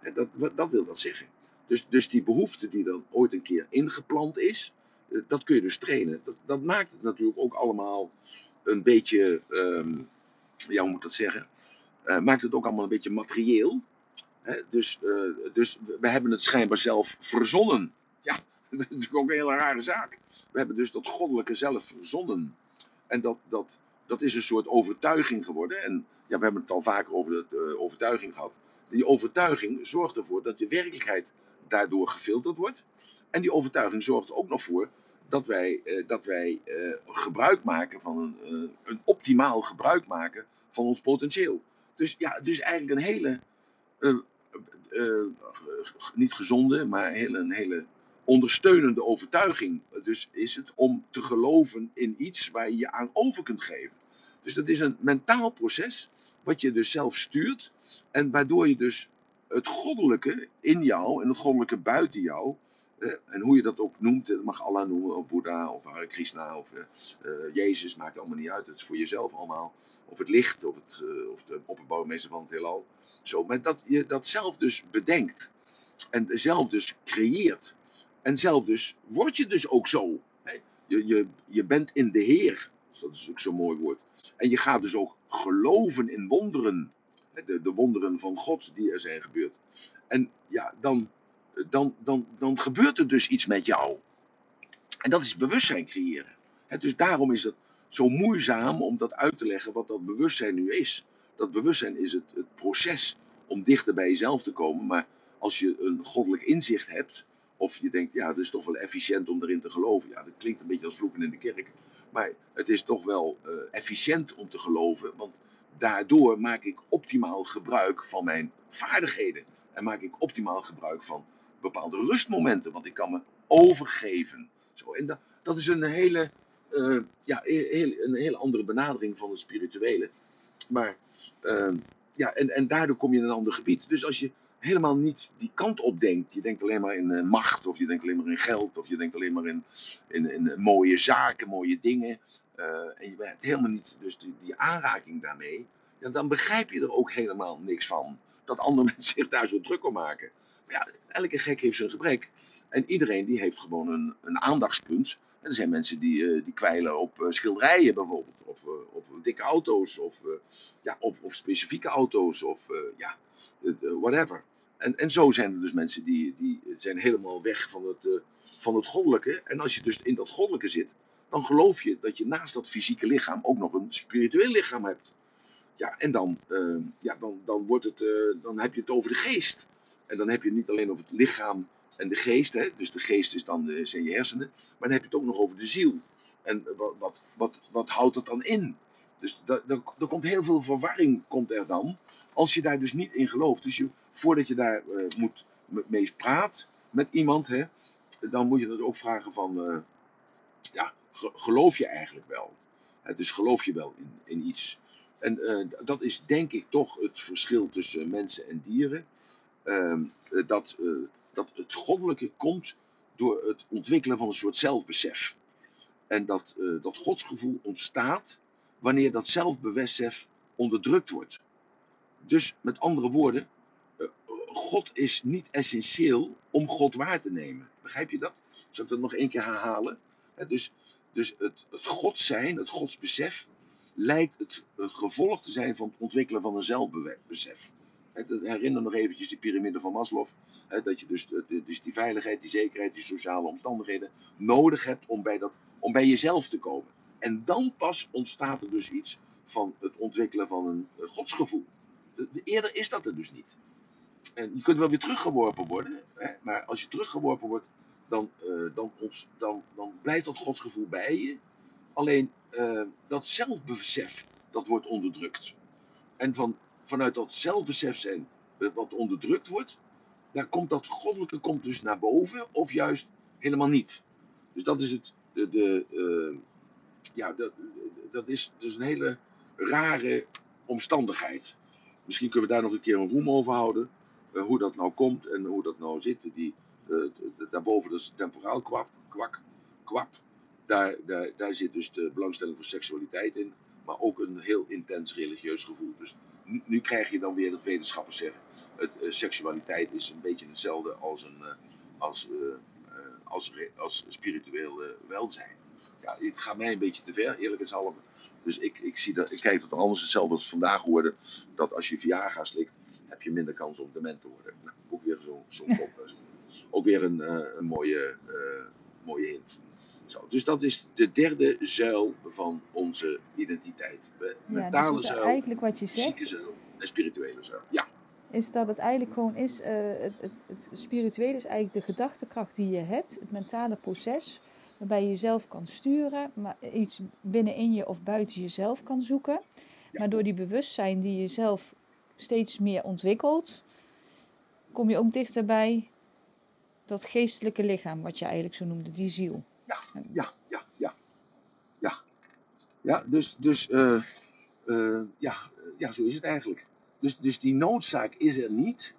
En dat, dat wil dat zeggen. Dus, dus die behoefte die dan ooit een keer ingeplant is, dat kun je dus trainen. Dat, dat maakt het natuurlijk ook allemaal een beetje, um, ja hoe moet dat zeggen, maakt het ook allemaal een beetje materieel dus, uh, dus we hebben het schijnbaar zelf verzonnen. Ja, [LAUGHS] dat is natuurlijk ook een hele rare zaak. We hebben dus dat goddelijke zelf verzonnen. En dat, dat, dat is een soort overtuiging geworden. En ja, we hebben het al vaker over de uh, overtuiging gehad. Die overtuiging zorgt ervoor dat je werkelijkheid daardoor gefilterd wordt. En die overtuiging zorgt er ook nog voor dat wij, uh, dat wij gebruik maken van een, een optimaal gebruik maken van ons potentieel. Dus ja, dus eigenlijk een hele niet gezonde, maar een hele ondersteunende overtuiging. Dus is het om te geloven in iets waar je je aan over kunt geven. Dus dat is een mentaal proces, wat je dus zelf stuurt. En waardoor je dus het goddelijke in jou en het goddelijke buiten jou. Eh, en hoe je dat ook noemt, dat mag Allah noemen, of Boeddha, of Hare Krishna, of uh, Jezus, maakt allemaal niet uit. Het is voor jezelf allemaal. Of het licht, of, het, uh, of de opperbouwmeester van het heelal. Zo, maar dat je dat zelf dus bedenkt. En zelf dus creëert. En zelf dus word je dus ook zo. Je, je, je bent in de Heer. Dus dat is ook zo'n mooi woord. En je gaat dus ook geloven in wonderen. De, de wonderen van God die er zijn gebeurd. En ja, dan, dan, dan, dan gebeurt er dus iets met jou. En dat is bewustzijn creëren. dus daarom is het zo moeizaam om dat uit te leggen wat dat bewustzijn nu is dat bewustzijn is het, het proces om dichter bij jezelf te komen. Maar als je een goddelijk inzicht hebt, of je denkt, ja, het is toch wel efficiënt om erin te geloven. Ja, dat klinkt een beetje als vloeken in de kerk. Maar het is toch wel uh, efficiënt om te geloven. Want daardoor maak ik optimaal gebruik van mijn vaardigheden. En maak ik optimaal gebruik van bepaalde rustmomenten. Want ik kan me overgeven. Zo, en dat, dat is een hele, uh, ja, een hele andere benadering van het spirituele. Maar uh, ja, en, en daardoor kom je in een ander gebied. Dus als je helemaal niet die kant op denkt, je denkt alleen maar in uh, macht, of je denkt alleen maar in geld, of je denkt alleen maar in, in, in mooie zaken, mooie dingen. En je hebt helemaal niet dus die, die aanraking daarmee. Ja, dan begrijp je er ook helemaal niks van. Dat andere [LAUGHS] mensen zich daar zo druk om maken. Ja, elke gek heeft zijn gebrek. En iedereen die heeft gewoon een, een aandachtspunt. En er zijn mensen die, uh, die kwijlen op uh, schilderijen bijvoorbeeld, of uh, op dikke auto's, of, ja, op, op specifieke auto's, of ja, whatever. En, en zo zijn er dus mensen die, die zijn helemaal weg van het, van het goddelijke. En als je dus in dat goddelijke zit, dan geloof je dat je naast dat fysieke lichaam ook nog een spiritueel lichaam hebt. Ja, en dan, ja, dan, dan, wordt het, dan heb je het over de geest. En dan heb je het niet alleen over het lichaam en de geest, hè, dus de geest is dan de, zijn je hersenen, maar dan heb je het ook nog over de ziel. En wat, wat, wat, wat houdt dat dan in? Dus er komt heel veel verwarring komt er dan, als je daar dus niet in gelooft. Dus je, voordat je daar uh, mee praat met iemand, hè, dan moet je het ook vragen van, ja, geloof je eigenlijk wel? Hè, dus geloof je wel in, in iets? En dat is denk ik toch het verschil tussen mensen en dieren. Ehm, eh, dat, eh, dat het goddelijke komt door het ontwikkelen van een soort zelfbesef. En dat, eh, dat godsgevoel ontstaat wanneer dat zelfbesef onderdrukt wordt. Dus met andere woorden, God is niet essentieel om God waar te nemen. Begrijp je dat? Zal ik dat nog één keer herhalen? Dus, dus het, het God zijn, het godsbesef, lijkt het eh, gevolg te zijn van het ontwikkelen van een zelfbesef. Herinner nog eventjes de piramide van Maslow. Dat je dus, dus die veiligheid, die zekerheid, die sociale omstandigheden nodig hebt om bij, dat, om bij jezelf te komen. En dan pas ontstaat er dus iets van het ontwikkelen van een godsgevoel. De, de- eerder is dat er dus niet. En je kunt wel weer teruggeworpen worden, maar als je teruggeworpen wordt, dan, eh, dan, dan, dan blijft dat godsgevoel bij je. Alleen eh, dat zelfbesef, dat wordt onderdrukt. En van, vanuit dat zelfbesef zijn eh, wat onderdrukt wordt, daar komt dat goddelijke komt dus naar boven, of juist helemaal niet. Dus dat is het, de, de, eh, ja, dat, dat is dus een hele rare omstandigheid. Misschien kunnen we daar nog een keer een roem over houden. eh, hoe dat nou komt en hoe dat nou zit. Die, daarboven dat is temporaal kwap, kwak, kwap. Daar, daar, daar zit dus de belangstelling voor seksualiteit in. Maar ook een heel intens religieus gevoel. Dus nu, nu krijg je dan weer dat wetenschappers zeggen. Het, eh, seksualiteit is een beetje hetzelfde als, een, eh, als, eh, als, als spiritueel welzijn. Ja, het gaat mij een beetje te ver, eerlijk is halve. Dus ik, ik, zie dat, ik kijk tot anders hetzelfde als vandaag hoorde. Dat als je Viagra slikt, heb je minder kans om dement te worden. Nou, ook weer zo'n [LAUGHS] zo kop. Ook weer een, een mooie, mooie hint. Zo, dus dat is de derde zuil van onze identiteit. We-
Ja, dus
Mentale zuil,
eigenlijk wat je zegt,
zuil en spirituele zuil. Ja,
is dat het eigenlijk gewoon is, eh, het, het, het spirituele is eigenlijk de gedachtekracht die je hebt, het mentale proces, waarbij je jezelf kan sturen, maar iets binnenin je of buiten jezelf kan zoeken.
Ja.
Maar door die bewustzijn die je zelf steeds meer ontwikkelt, kom je ook dichterbij dat geestelijke lichaam, wat je eigenlijk zo noemde, die ziel.
ja, ja, ja, ja. Ja, ja dus, dus eh, eh, ja, ja, zo is het eigenlijk. Dus, dus die noodzaak is er niet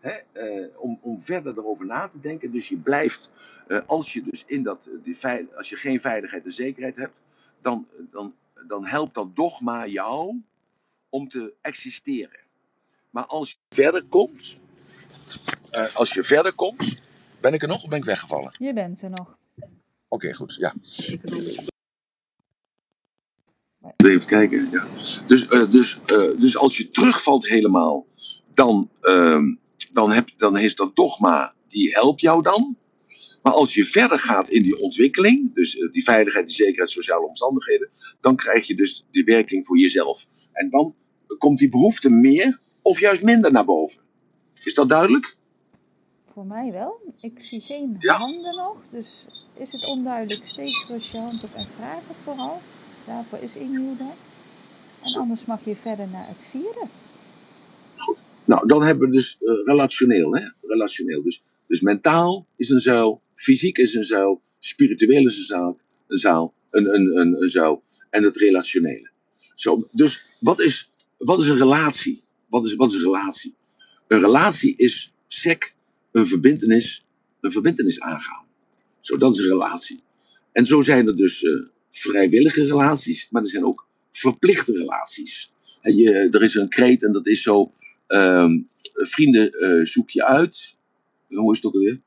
hè, eh, om, om verder erover na te denken. Dus je blijft, als je dus in dat, die als je geen veiligheid en zekerheid hebt, dan, dan, dan helpt dat dogma jou om te existeren. Maar als je verder komt, als je verder komt, ben ik er nog of ben ik weggevallen?
Je bent er nog.
Oké, goed, ja. Even kijken, ja. Dus, eh, dus, eh, dus als je terugvalt helemaal, dan, ehm, dan, heb, dan is dat dogma, die helpt jou dan. Maar als je verder gaat in die ontwikkeling, dus eh, die veiligheid, die zekerheid, sociale omstandigheden, dan krijg je dus die werking voor jezelf. En dan komt die behoefte meer of juist minder naar boven. Is dat duidelijk?
Voor mij wel. Ik zie geen
Ja.
handen nog, dus is het onduidelijk. Steek gerust je hand op en vraag het vooral. Daarvoor is Inhield. En
Zo.
anders mag je verder naar het vierde.
Nou, dan hebben we dus eh, relationeel, hè? Relationeel. Dus, dus mentaal is een zuil, fysiek is een zuil, spiritueel is een zaal, een zaal, een, een, een, een zuil en het relationele. Zo, dus wat is, wat is een relatie? Wat is, wat is een relatie? Een relatie is sec, een verbintenis, een verbintenis aangaan. Zo, dat is een relatie. En zo zijn er dus eh, vrijwillige relaties, maar er zijn ook verplichte relaties. En je, er is een kreet en dat is zo, ehm, vrienden eh, zoek je uit. Hoe is het ook alweer?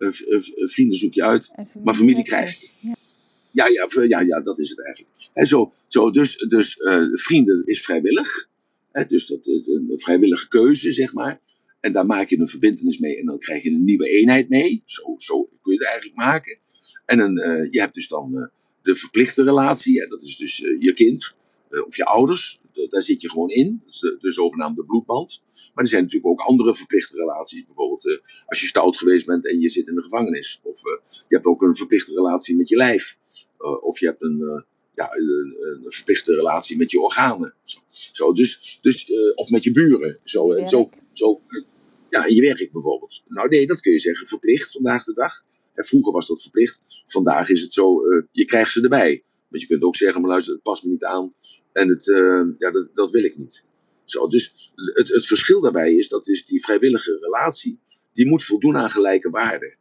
Eh, eh, vrienden zoek je uit, maar familie krijg je.
Ja.
Ja, ja, ja, ja, dat is het eigenlijk. En zo, zo, dus dus eh, vrienden is vrijwillig. Dus dat een vrijwillige keuze, zeg maar. En daar maak je een verbindenis mee en dan krijg je een nieuwe eenheid mee. Zo, zo kun je het eigenlijk maken. En een, eh, je hebt dus dan eh, de verplichte relatie. Hè, dat is dus eh, je kind of je ouders. Daar zit je gewoon in. De, de zogenaamde bloedband. Maar er zijn natuurlijk ook andere verplichte relaties. Bijvoorbeeld als je stout geweest bent en je zit in de gevangenis. Of je hebt ook een verplichte relatie met je lijf. Of je hebt een, ja, een, een verplichte relatie met je organen. Zo, zo, dus, dus, eh, of met je buren. Zo, eh, zo, zo, ja, in je werk bijvoorbeeld. Nou nee, dat kun je zeggen verplicht vandaag de dag. En vroeger was dat verplicht. Vandaag is het zo, eh, je krijgt ze erbij. Want je kunt ook zeggen, maar luister, het past me niet aan. En het, ja, dat, dat wil ik niet. Zo, dus het, het verschil daarbij is dat is die vrijwillige relatie, die moet voldoen aan gelijke waarden.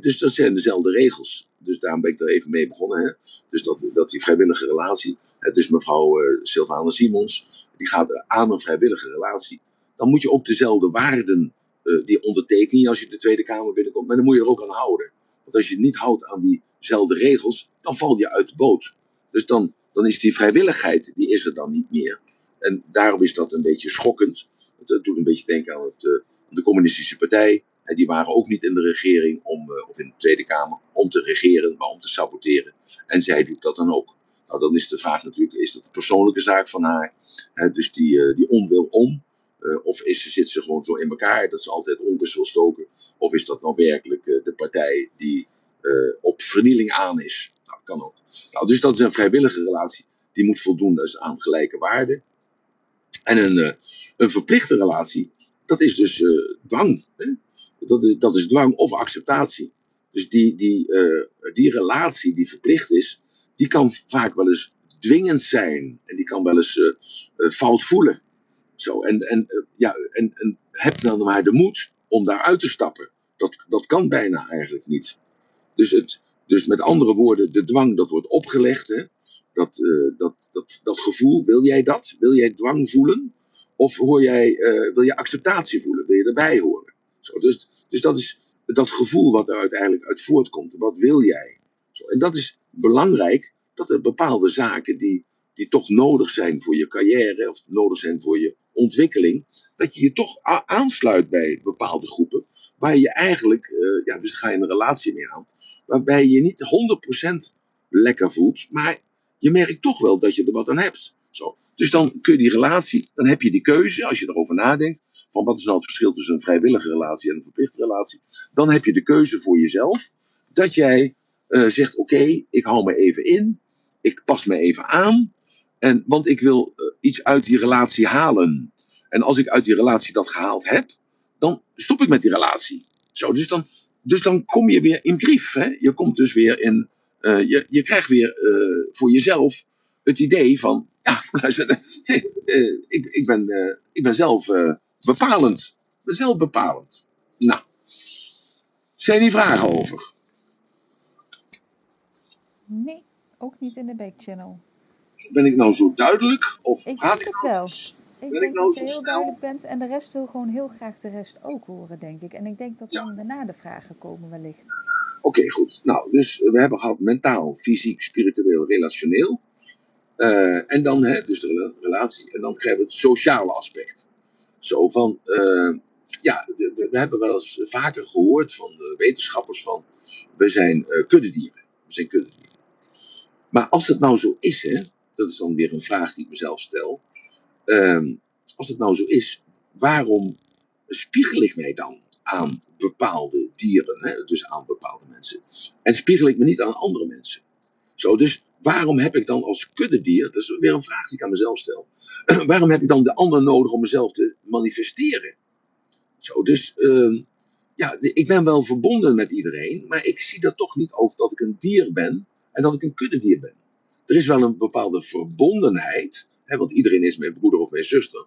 Dus dat zijn dezelfde regels. Dus daarom ben ik er even mee begonnen. Hè. Dus dat, dat die vrijwillige relatie, dus mevrouw uh, Simons, die gaat aan een vrijwillige relatie. Dan moet je ook dezelfde waarden, uh, die onderteken je als je de Tweede Kamer binnenkomt, maar dan moet je er ook aan houden. Want als je niet houdt aan diezelfde regels, dan val je uit de boot. Dus dan, dan is die vrijwilligheid, die is er dan niet meer. En daarom is dat een beetje schokkend. Het doet een beetje denken aan het, uh, de communistische partij. Die waren ook niet in de regering, om, uh, of in de Tweede Kamer, om te regeren, maar om te saboteren. En zij doet dat dan ook. Nou, dan is de vraag natuurlijk, is dat een persoonlijke zaak van haar? Dus die, uh, die onwil om. of is, zit ze gewoon zo in elkaar dat ze altijd onrust wil stoken? Of is dat nou werkelijk de partij die op vernieling aan is? Nou, kan ook. Nou, dus dat is een vrijwillige relatie. Die moet voldoen aan gelijke waarden. En een, een verplichte relatie, dat is dus dwang. Hè? Dat, is, dat is dwang of acceptatie. Dus die, die, uh, die relatie die verplicht is, die kan vaak wel eens dwingend zijn. En die kan wel eens fout voelen. Zo, en, en, ja, en, en heb dan maar de moed om daaruit te stappen. Dat, dat kan bijna eigenlijk niet. Dus, het, dus met andere woorden, de dwang dat wordt opgelegd. Hè? Dat, dat, dat, dat gevoel, wil jij dat? Wil jij dwang voelen? Of hoor jij, wil je acceptatie voelen? Wil je erbij horen? Zo, dus, dus dat is dat gevoel wat er uiteindelijk uit voortkomt. Wat wil jij? Zo, en dat is belangrijk, dat er bepaalde zaken die, die toch nodig zijn voor je carrière, of nodig zijn voor je ontwikkeling, dat je je toch aansluit bij bepaalde groepen, waar je eigenlijk, uh, ja, dus ga je een relatie mee aan, waarbij je niet 100% lekker voelt, maar je merkt toch wel dat je er wat aan hebt. Zo. Dus dan kun je die relatie, dan heb je die keuze, als je erover nadenkt, van wat is nou het verschil tussen een vrijwillige relatie en een verplichte relatie, dan heb je de keuze voor jezelf, dat jij uh, zegt, oké, ik hou me even in, ik pas me even aan, en, want ik wil uh, iets uit die relatie halen. En als ik uit die relatie dat gehaald heb, dan stop ik met die relatie. Zo, dus dan, dus dan kom je weer in brief. Hè? Je komt dus weer in. Uh, je, je krijgt weer voor jezelf het idee van. Ja, [LAUGHS] [LAUGHS] ik, ik, ben, ik ben zelf bepalend. Ik ben zelf bepalend. Nou, zijn die vragen over?
Nee, ook niet in de backchannel.
Ben ik nou zo duidelijk? Of
ik denk het wel. Ik denk nou dat je heel snel? duidelijk bent en de rest wil gewoon heel graag de rest ook horen, denk ik. En ik denk dat dan daarna de vragen komen wellicht.
Oké, okay, goed. Nou, dus we hebben gehad mentaal, fysiek, spiritueel, relationeel. Uh, en dan, hè, dus de relatie. En dan krijgen we het sociale aspect. Zo van, uh, ja, we, hebben wel eens vaker gehoord van wetenschappers van, we zijn uh, kuddedieren. We zijn kuddedieren. Maar als het nou zo is, hè, dat is dan weer een vraag die ik mezelf stel. Um, als het nou zo is, waarom spiegel ik mij dan aan bepaalde dieren, hè, dus aan bepaalde mensen, en spiegel ik me niet aan andere mensen? Zo, dus waarom heb ik dan als kuddedier, dat is weer een vraag die ik aan mezelf stel, [CLEARS THROAT] waarom heb ik dan de ander nodig om mezelf te manifesteren? Zo, dus uh, ja, ik ben wel verbonden met iedereen, maar ik zie dat toch niet als dat ik een dier ben en dat ik een kuddedier ben. Er is wel een bepaalde verbondenheid, hè, want iedereen is mijn broeder of mijn zuster.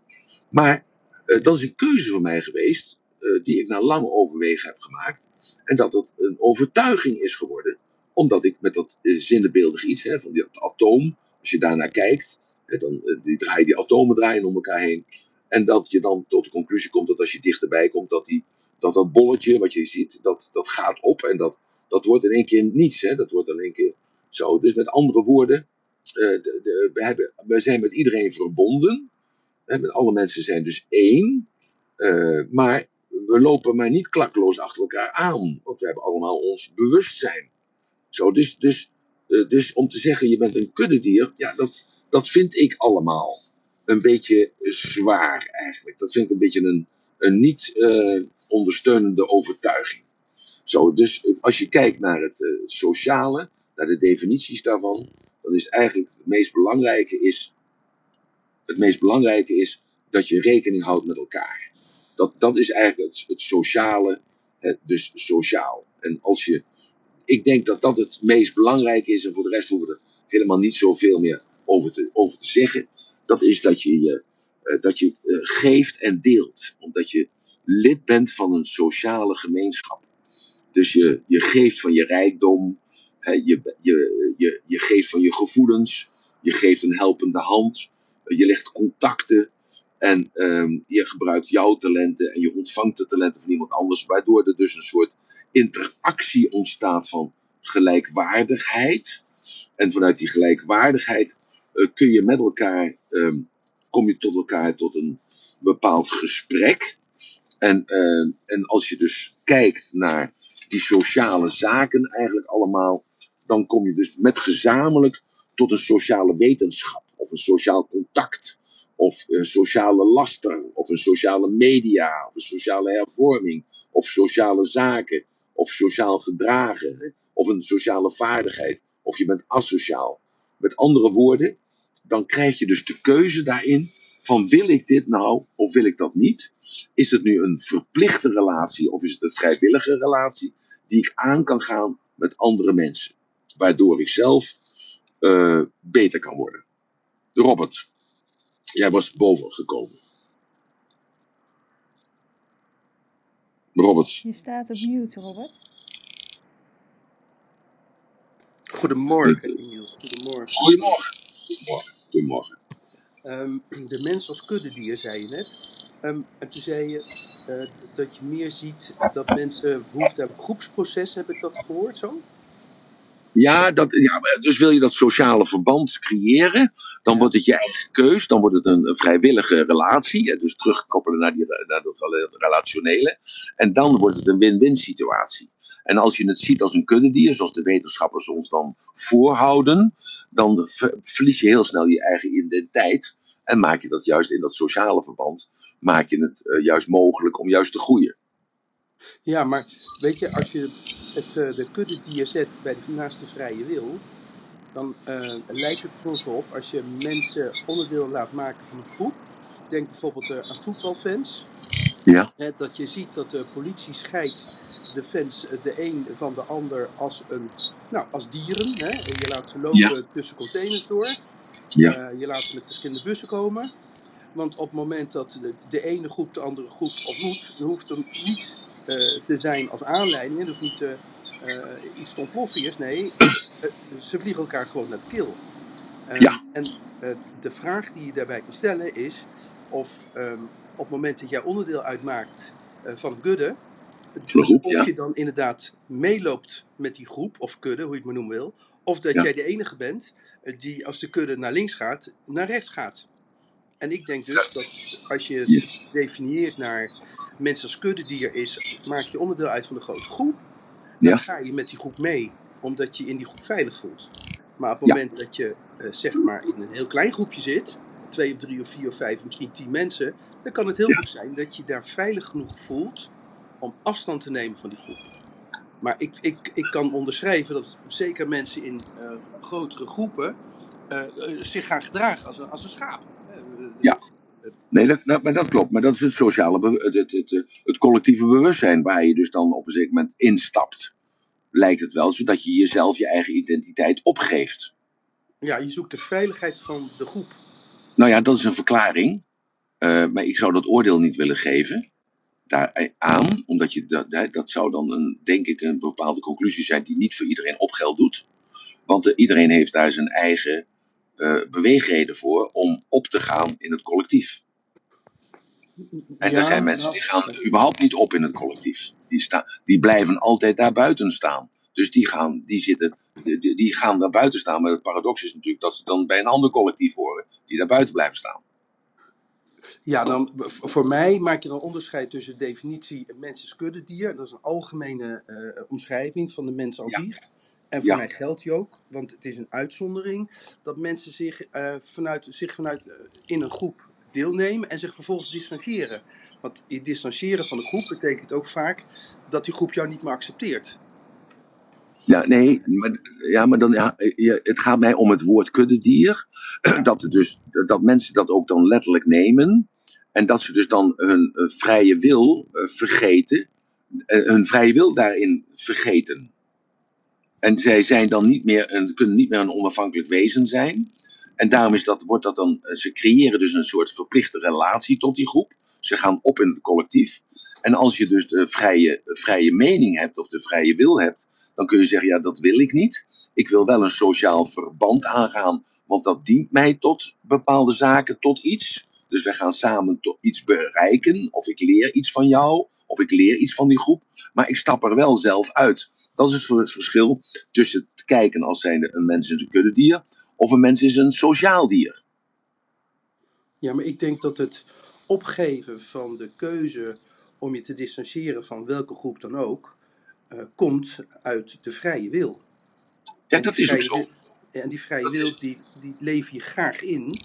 Maar uh, dat is een keuze van mij geweest, uh, die ik na lang overwegen heb gemaakt. En dat het een overtuiging is geworden, omdat ik met dat uh, zinnebeeldig iets, hè, van dat atoom, als je daarnaar kijkt, dan die, draai, die atomen draaien om elkaar heen. En dat je dan tot de conclusie komt dat als je dichterbij komt, dat die, dat, dat bolletje wat je ziet, dat, dat gaat op en dat, dat wordt in één keer niets. Hè? Dat wordt in één keer zo. Dus met andere woorden, uh, de, we, hebben, we zijn met iedereen verbonden. Hè? Met alle mensen zijn dus één. Maar we lopen maar niet klakloos achter elkaar aan. Want we hebben allemaal ons bewustzijn. Zo, dus, dus, uh, dus om te zeggen, je bent een kuddedier, ja, dat, dat vind ik allemaal een beetje zwaar eigenlijk. Dat vind ik een beetje een, een niet uh, ondersteunende overtuiging. Zo, dus als je kijkt naar het sociale, naar de definities daarvan, dan is eigenlijk het meest belangrijke is, het meest belangrijke is dat je rekening houdt met elkaar. Dat, dat is eigenlijk het, het sociale, het, dus sociaal. En als je, ik denk dat dat het meest belangrijke is, en voor de rest hoeven we er helemaal niet zoveel meer over te, over te zeggen. Dat is dat je eh, dat je eh, geeft en deelt. Omdat je lid bent van een sociale gemeenschap. Dus je, je geeft van je rijkdom, hè, je, je, je, je geeft van je gevoelens, je geeft een helpende hand, je legt contacten en ehm, je gebruikt jouw talenten en je ontvangt de talenten van iemand anders, waardoor er dus een soort interactie ontstaat van gelijkwaardigheid. En vanuit die gelijkwaardigheid eh, kun je met elkaar, ehm, kom je tot elkaar tot een bepaald gesprek. En, ehm, en als je dus kijkt naar die sociale zaken eigenlijk allemaal, dan kom je dus met gezamenlijk tot een sociale wetenschap of een sociaal contact of een sociale laster, of een sociale media, of een sociale hervorming, of sociale zaken, of sociaal gedragen, of een sociale vaardigheid, of je bent asociaal. Met andere woorden, dan krijg je dus de keuze daarin van wil ik dit nou of wil ik dat niet? Is het nu een verplichte relatie of is het een vrijwillige relatie die ik aan kan gaan met andere mensen, waardoor ik zelf uh, beter kan worden? Robert, jij was boven gekomen. Robert.
Je staat op mute, Robert.
Goedemorgen, Emiel. Goedemorgen.
Goedemorgen. Goedemorgen. Goedemorgen.
Um, de mens als kuddedier, zei je net. Um, en toen zei je uh, dat je meer ziet dat mensen behoefte hebben groepsproces. Heb ik dat gehoord zo?
Ja, dat, ja, dus wil je dat sociale verband creëren, dan wordt het je eigen keus, dan wordt het een, vrijwillige relatie, dus terugkoppelen naar, die, naar dat relationele, en dan wordt het een win-win situatie. En als je het ziet als een kuddedier, zoals de wetenschappers ons dan voorhouden, dan verlies je heel snel je eigen identiteit en maak je dat juist in dat sociale verband, maak je het uh, juist mogelijk om juist te groeien.
Ja, maar weet je, als je het, uh, de kuddedier zet bij de naaste vrije wil, dan uh, lijkt het voor ons op als je mensen onderdeel laat maken van een groep. Denk bijvoorbeeld uh, aan voetbalfans.
Ja.
Hè, dat je ziet dat de politie scheidt de fans de een van de ander als, een, nou, als dieren. Hè. Je laat ze lopen
Ja.
tussen containers door.
Ja.
je laat ze met verschillende bussen komen. Want op het moment dat de, de ene groep de andere groep ontmoet, dan hoeft er niet te zijn als aanleiding. Hoeft niet uh, uh, iets te ontploffen is. Nee, ze vliegen elkaar gewoon naar de keel. Um,
Ja.
En de vraag die je daarbij kan stellen is of um, op het moment dat jij onderdeel uitmaakt van kudde,
Van een groep,
of
ja.
je dan inderdaad meeloopt met die groep, of kudde, hoe je het maar noemen wil. Of dat
Ja.
jij de enige bent die als de kudde naar links gaat, naar rechts gaat. En ik denk dus dat als je het definieert naar mensen als kuddedier is, maak je onderdeel uit van een grote groep. Dan
Ja.
ga je met die groep mee, omdat je in die groep veilig voelt. Maar op het
Ja.
moment dat je eh, zeg maar in een heel klein groepje zit, twee of drie of vier of vijf, misschien tien mensen, dan kan het heel
Ja.
goed zijn dat je daar veilig genoeg voelt om afstand te nemen van die groep. Maar ik, ik, ik kan onderschrijven dat zeker mensen in eh, grotere groepen eh, zich gaan gedragen als een, als een schaap. Eh,
Ja. Nee, dat, dat, maar dat klopt. Maar dat is het sociale, het, het, het, het collectieve bewustzijn waar je dus dan op een zeker moment instapt. Lijkt het wel, zodat je jezelf je eigen identiteit opgeeft.
Ja, je zoekt de veiligheid van de groep.
Nou ja, dat is een verklaring. Eh, maar ik zou dat oordeel niet willen geven. Daar aan, omdat je dat, dat- zou dan een, denk ik een bepaalde conclusie zijn die niet voor iedereen op geld doet. Want eh, iedereen heeft daar zijn eigen eh, beweegreden voor om op te gaan in het collectief. En
Ja,
er zijn mensen die gaan überhaupt niet op in het collectief. Die, sta, die blijven altijd daar buiten staan. Dus die gaan, die, zitten, die, die gaan daar buiten staan. Maar het paradox is natuurlijk dat ze dan bij een ander collectief horen. Die daar buiten blijven staan.
Ja, dan, voor mij maak je dan onderscheid tussen definitie mens is kuddedier. Dat is een algemene eh, omschrijving van de mens als
Ja.
En voor
Ja.
mij geldt die ook, want het is een uitzondering dat mensen zich, eh, vanuit, zich vanuit eh, in een groep deelnemen en zich vervolgens distancieren. Want je distancieren van de groep betekent ook vaak dat die groep jou niet meer accepteert.
Ja, nee, maar, ja, maar dan, ja, het gaat mij om het woord kuddedier. [CLEARS THROAT] Dat, dus, dat mensen dat ook dan letterlijk nemen. En dat ze dus dan hun eh, vrije wil vergeten. hun vrije wil daarin vergeten. En zij zijn dan niet meer een, kunnen niet meer een onafhankelijk wezen zijn. En daarom is dat, wordt dat dan, eh, ze creëren dus een soort verplichte relatie tot die groep. Ze gaan op in het collectief. En als je dus de vrije, vrije mening hebt of de vrije wil hebt, dan kun je zeggen, ja, dat wil ik niet. Ik wil wel een sociaal verband aangaan, want dat dient mij tot bepaalde zaken, tot iets. Dus wij gaan samen tot iets bereiken, of ik leer iets van jou, of ik leer iets van die groep, maar ik stap er wel zelf uit. Dat is het verschil tussen te kijken als zijnde een mens is een kuddedier, of een mens is een sociaal dier.
Ja, maar ik denk dat het opgeven van de keuze om je te distancieren van welke groep dan ook, uh, komt uit de vrije wil.
Ja, dat is ook zo.
En die vrije wil, die, die leef je graag in,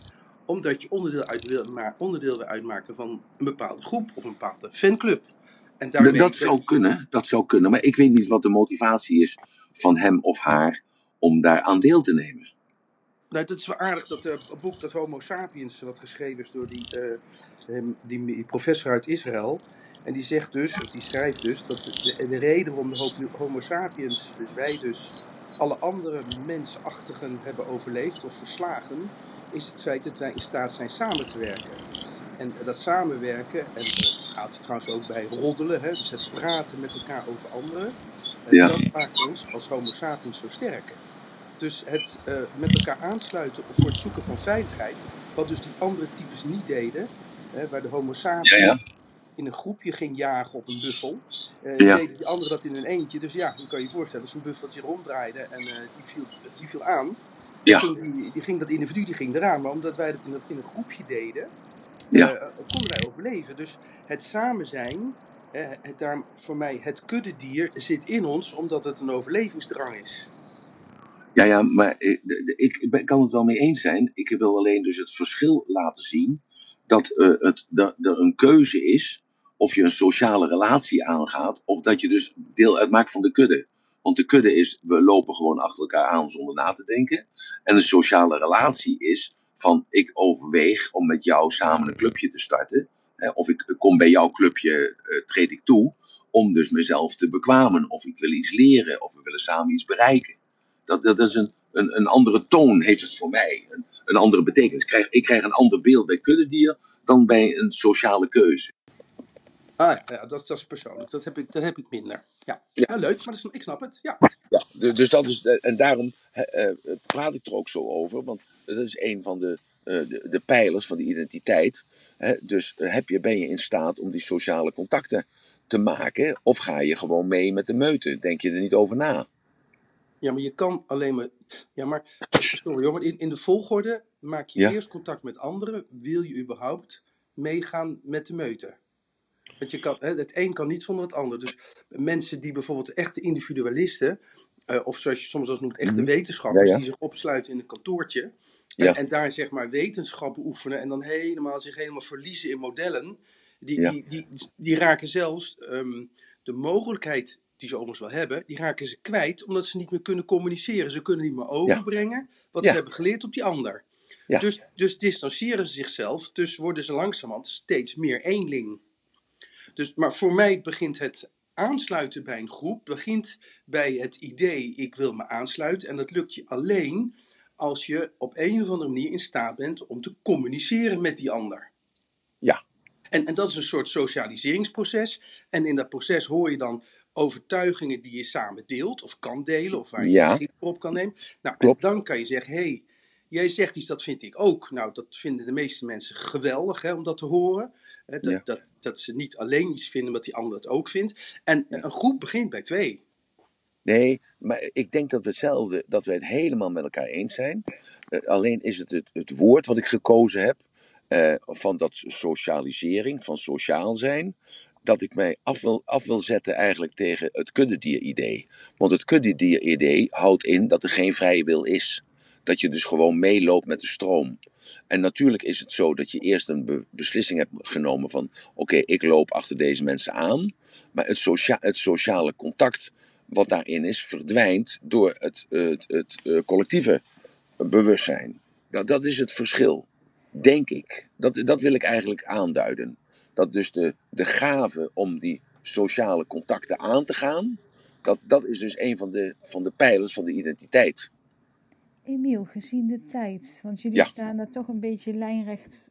omdat je onderdeel, uit wil, maar onderdeel wil uitmaken van een bepaalde groep of een bepaalde fanclub.
En daarmee dat zou kunnen, dat zou kunnen. Maar ik weet niet wat de motivatie is van hem of haar om daar aan deel te nemen.
Nou, het is wel aardig dat uh, boek, dat Homo sapiens, wat geschreven is door die, uh, die, die, professor uit Israël. En die zegt dus, die schrijft dus, dat de, de reden waarom de Homo sapiens, dus wij dus, alle andere mensachtigen hebben overleefd of verslagen, is het feit dat wij in staat zijn samen te werken. En dat samenwerken, en dat gaat trouwens ook bij roddelen, hè, dus het praten met elkaar over anderen, ja. dat maakt ons als Homo sapiens zo sterk. Dus het uh, met elkaar aansluiten voor het zoeken van veiligheid, wat dus die andere types niet deden, hè, waar de Homo sapiens ja, ja. in een groepje ging jagen op een buffel, uh, deden die anderen dat in een eentje. Dus ja, je kan je voorstellen, als een buffel zich ronddraaide en uh, die, viel, die viel aan, ja. ging die, die, ging dat individu die ging eraan. Maar omdat wij dat in, in een groepje deden, ja. konden wij overleven. Dus het samen zijn, het, daar, voor mij het kuddedier zit in ons, omdat het een overlevingsdrang is.
Ja, ja, maar ik, ik kan het wel mee eens zijn. Ik wil alleen dus het verschil laten zien dat uh, het, er een keuze is of je een sociale relatie aangaat of dat je dus deel uitmaakt van de kudde. Want de kudde is, we lopen gewoon achter elkaar aan zonder na te denken. En een sociale relatie is van ik overweeg om met jou samen een clubje te starten. Of ik kom bij jouw clubje, uh, treed ik toe. Om dus mezelf te bekwamen. Of ik wil iets leren. Of we willen samen iets bereiken. Dat, dat is een, een, een andere toon, heeft het voor mij. Een, een andere betekenis. Ik krijg, ik krijg een ander beeld bij kuddedier dan bij een sociale keuze.
Ah ja, dat, dat is persoonlijk. Dat heb ik, dat heb ik minder. Ja, ja. leuk, maar dat is, ik snap het. Ja.
ja, dus dat is, en daarom uh, praat ik er ook zo over. Want dat is een van de, uh, de, de, pijlers van de identiteit. Hè? Dus heb je, ben je in staat om die sociale contacten te maken? Of ga je gewoon mee met de meute? Denk je er niet over na?
Ja, maar je kan alleen maar. Ja, maar. Sorry hoor, maar in, in de volgorde maak je eerst contact met anderen. Wil je überhaupt meegaan met de meute? Want je kan, het een kan niet zonder het ander. Dus mensen die bijvoorbeeld echte individualisten. Uh, of zoals je soms als noemt, echte wetenschappers. die zich opsluiten in een kantoortje. En, en, daar zeg maar wetenschap beoefenen. En dan helemaal zich helemaal verliezen in modellen. Die, die, die, die, raken zelfs um, de mogelijkheid die ze overigens wel hebben, die raken ze kwijt omdat ze niet meer kunnen communiceren. Ze kunnen niet meer overbrengen wat ze hebben geleerd op die ander. Dus, dus distancieren ze zichzelf, dus worden ze langzamerhand steeds meer eenling. Dus, maar voor mij begint het aansluiten bij een groep, begint bij het idee ik wil me aansluiten. En dat lukt je alleen als je op een of andere manier in staat bent om te communiceren met die ander.
Ja.
En, en dat is een soort socialiseringsproces. En in dat proces hoor je dan overtuigingen die je samen deelt of kan delen of waar je ja. op kan nemen. Nou, en dan kan je zeggen, hé, hey, jij zegt iets, dat vind ik ook. Nou, dat vinden de meeste mensen geweldig hè, om dat te horen. Dat, dat, dat ze niet alleen iets vinden, maar die ander het ook vindt. En een groep begint bij twee.
Nee, maar ik denk dat we hetzelfde, dat we het helemaal met elkaar eens zijn. Uh, alleen is het, het woord wat ik gekozen heb, uh, van dat socialisering, van sociaal zijn, dat ik mij af wil, af wil zetten eigenlijk tegen het kuddedier-idee. Want het kuddedier-idee houdt in dat er geen vrije wil is. Dat je dus gewoon meeloopt met de stroom. En natuurlijk is het zo dat je eerst een beslissing hebt genomen van: oké, ik loop achter deze mensen aan. Maar het, socia het, sociale contact wat daarin is, verdwijnt door het, het, het, het collectieve bewustzijn. Dat, dat is het verschil, denk ik. Dat, dat wil ik eigenlijk aanduiden. Dat dus de, de gave om die sociale contacten aan te gaan, dat, dat is dus een van de, van de pijlers van de identiteit.
Emiel, gezien de tijd, want jullie
Ja.
staan daar toch een beetje lijnrecht.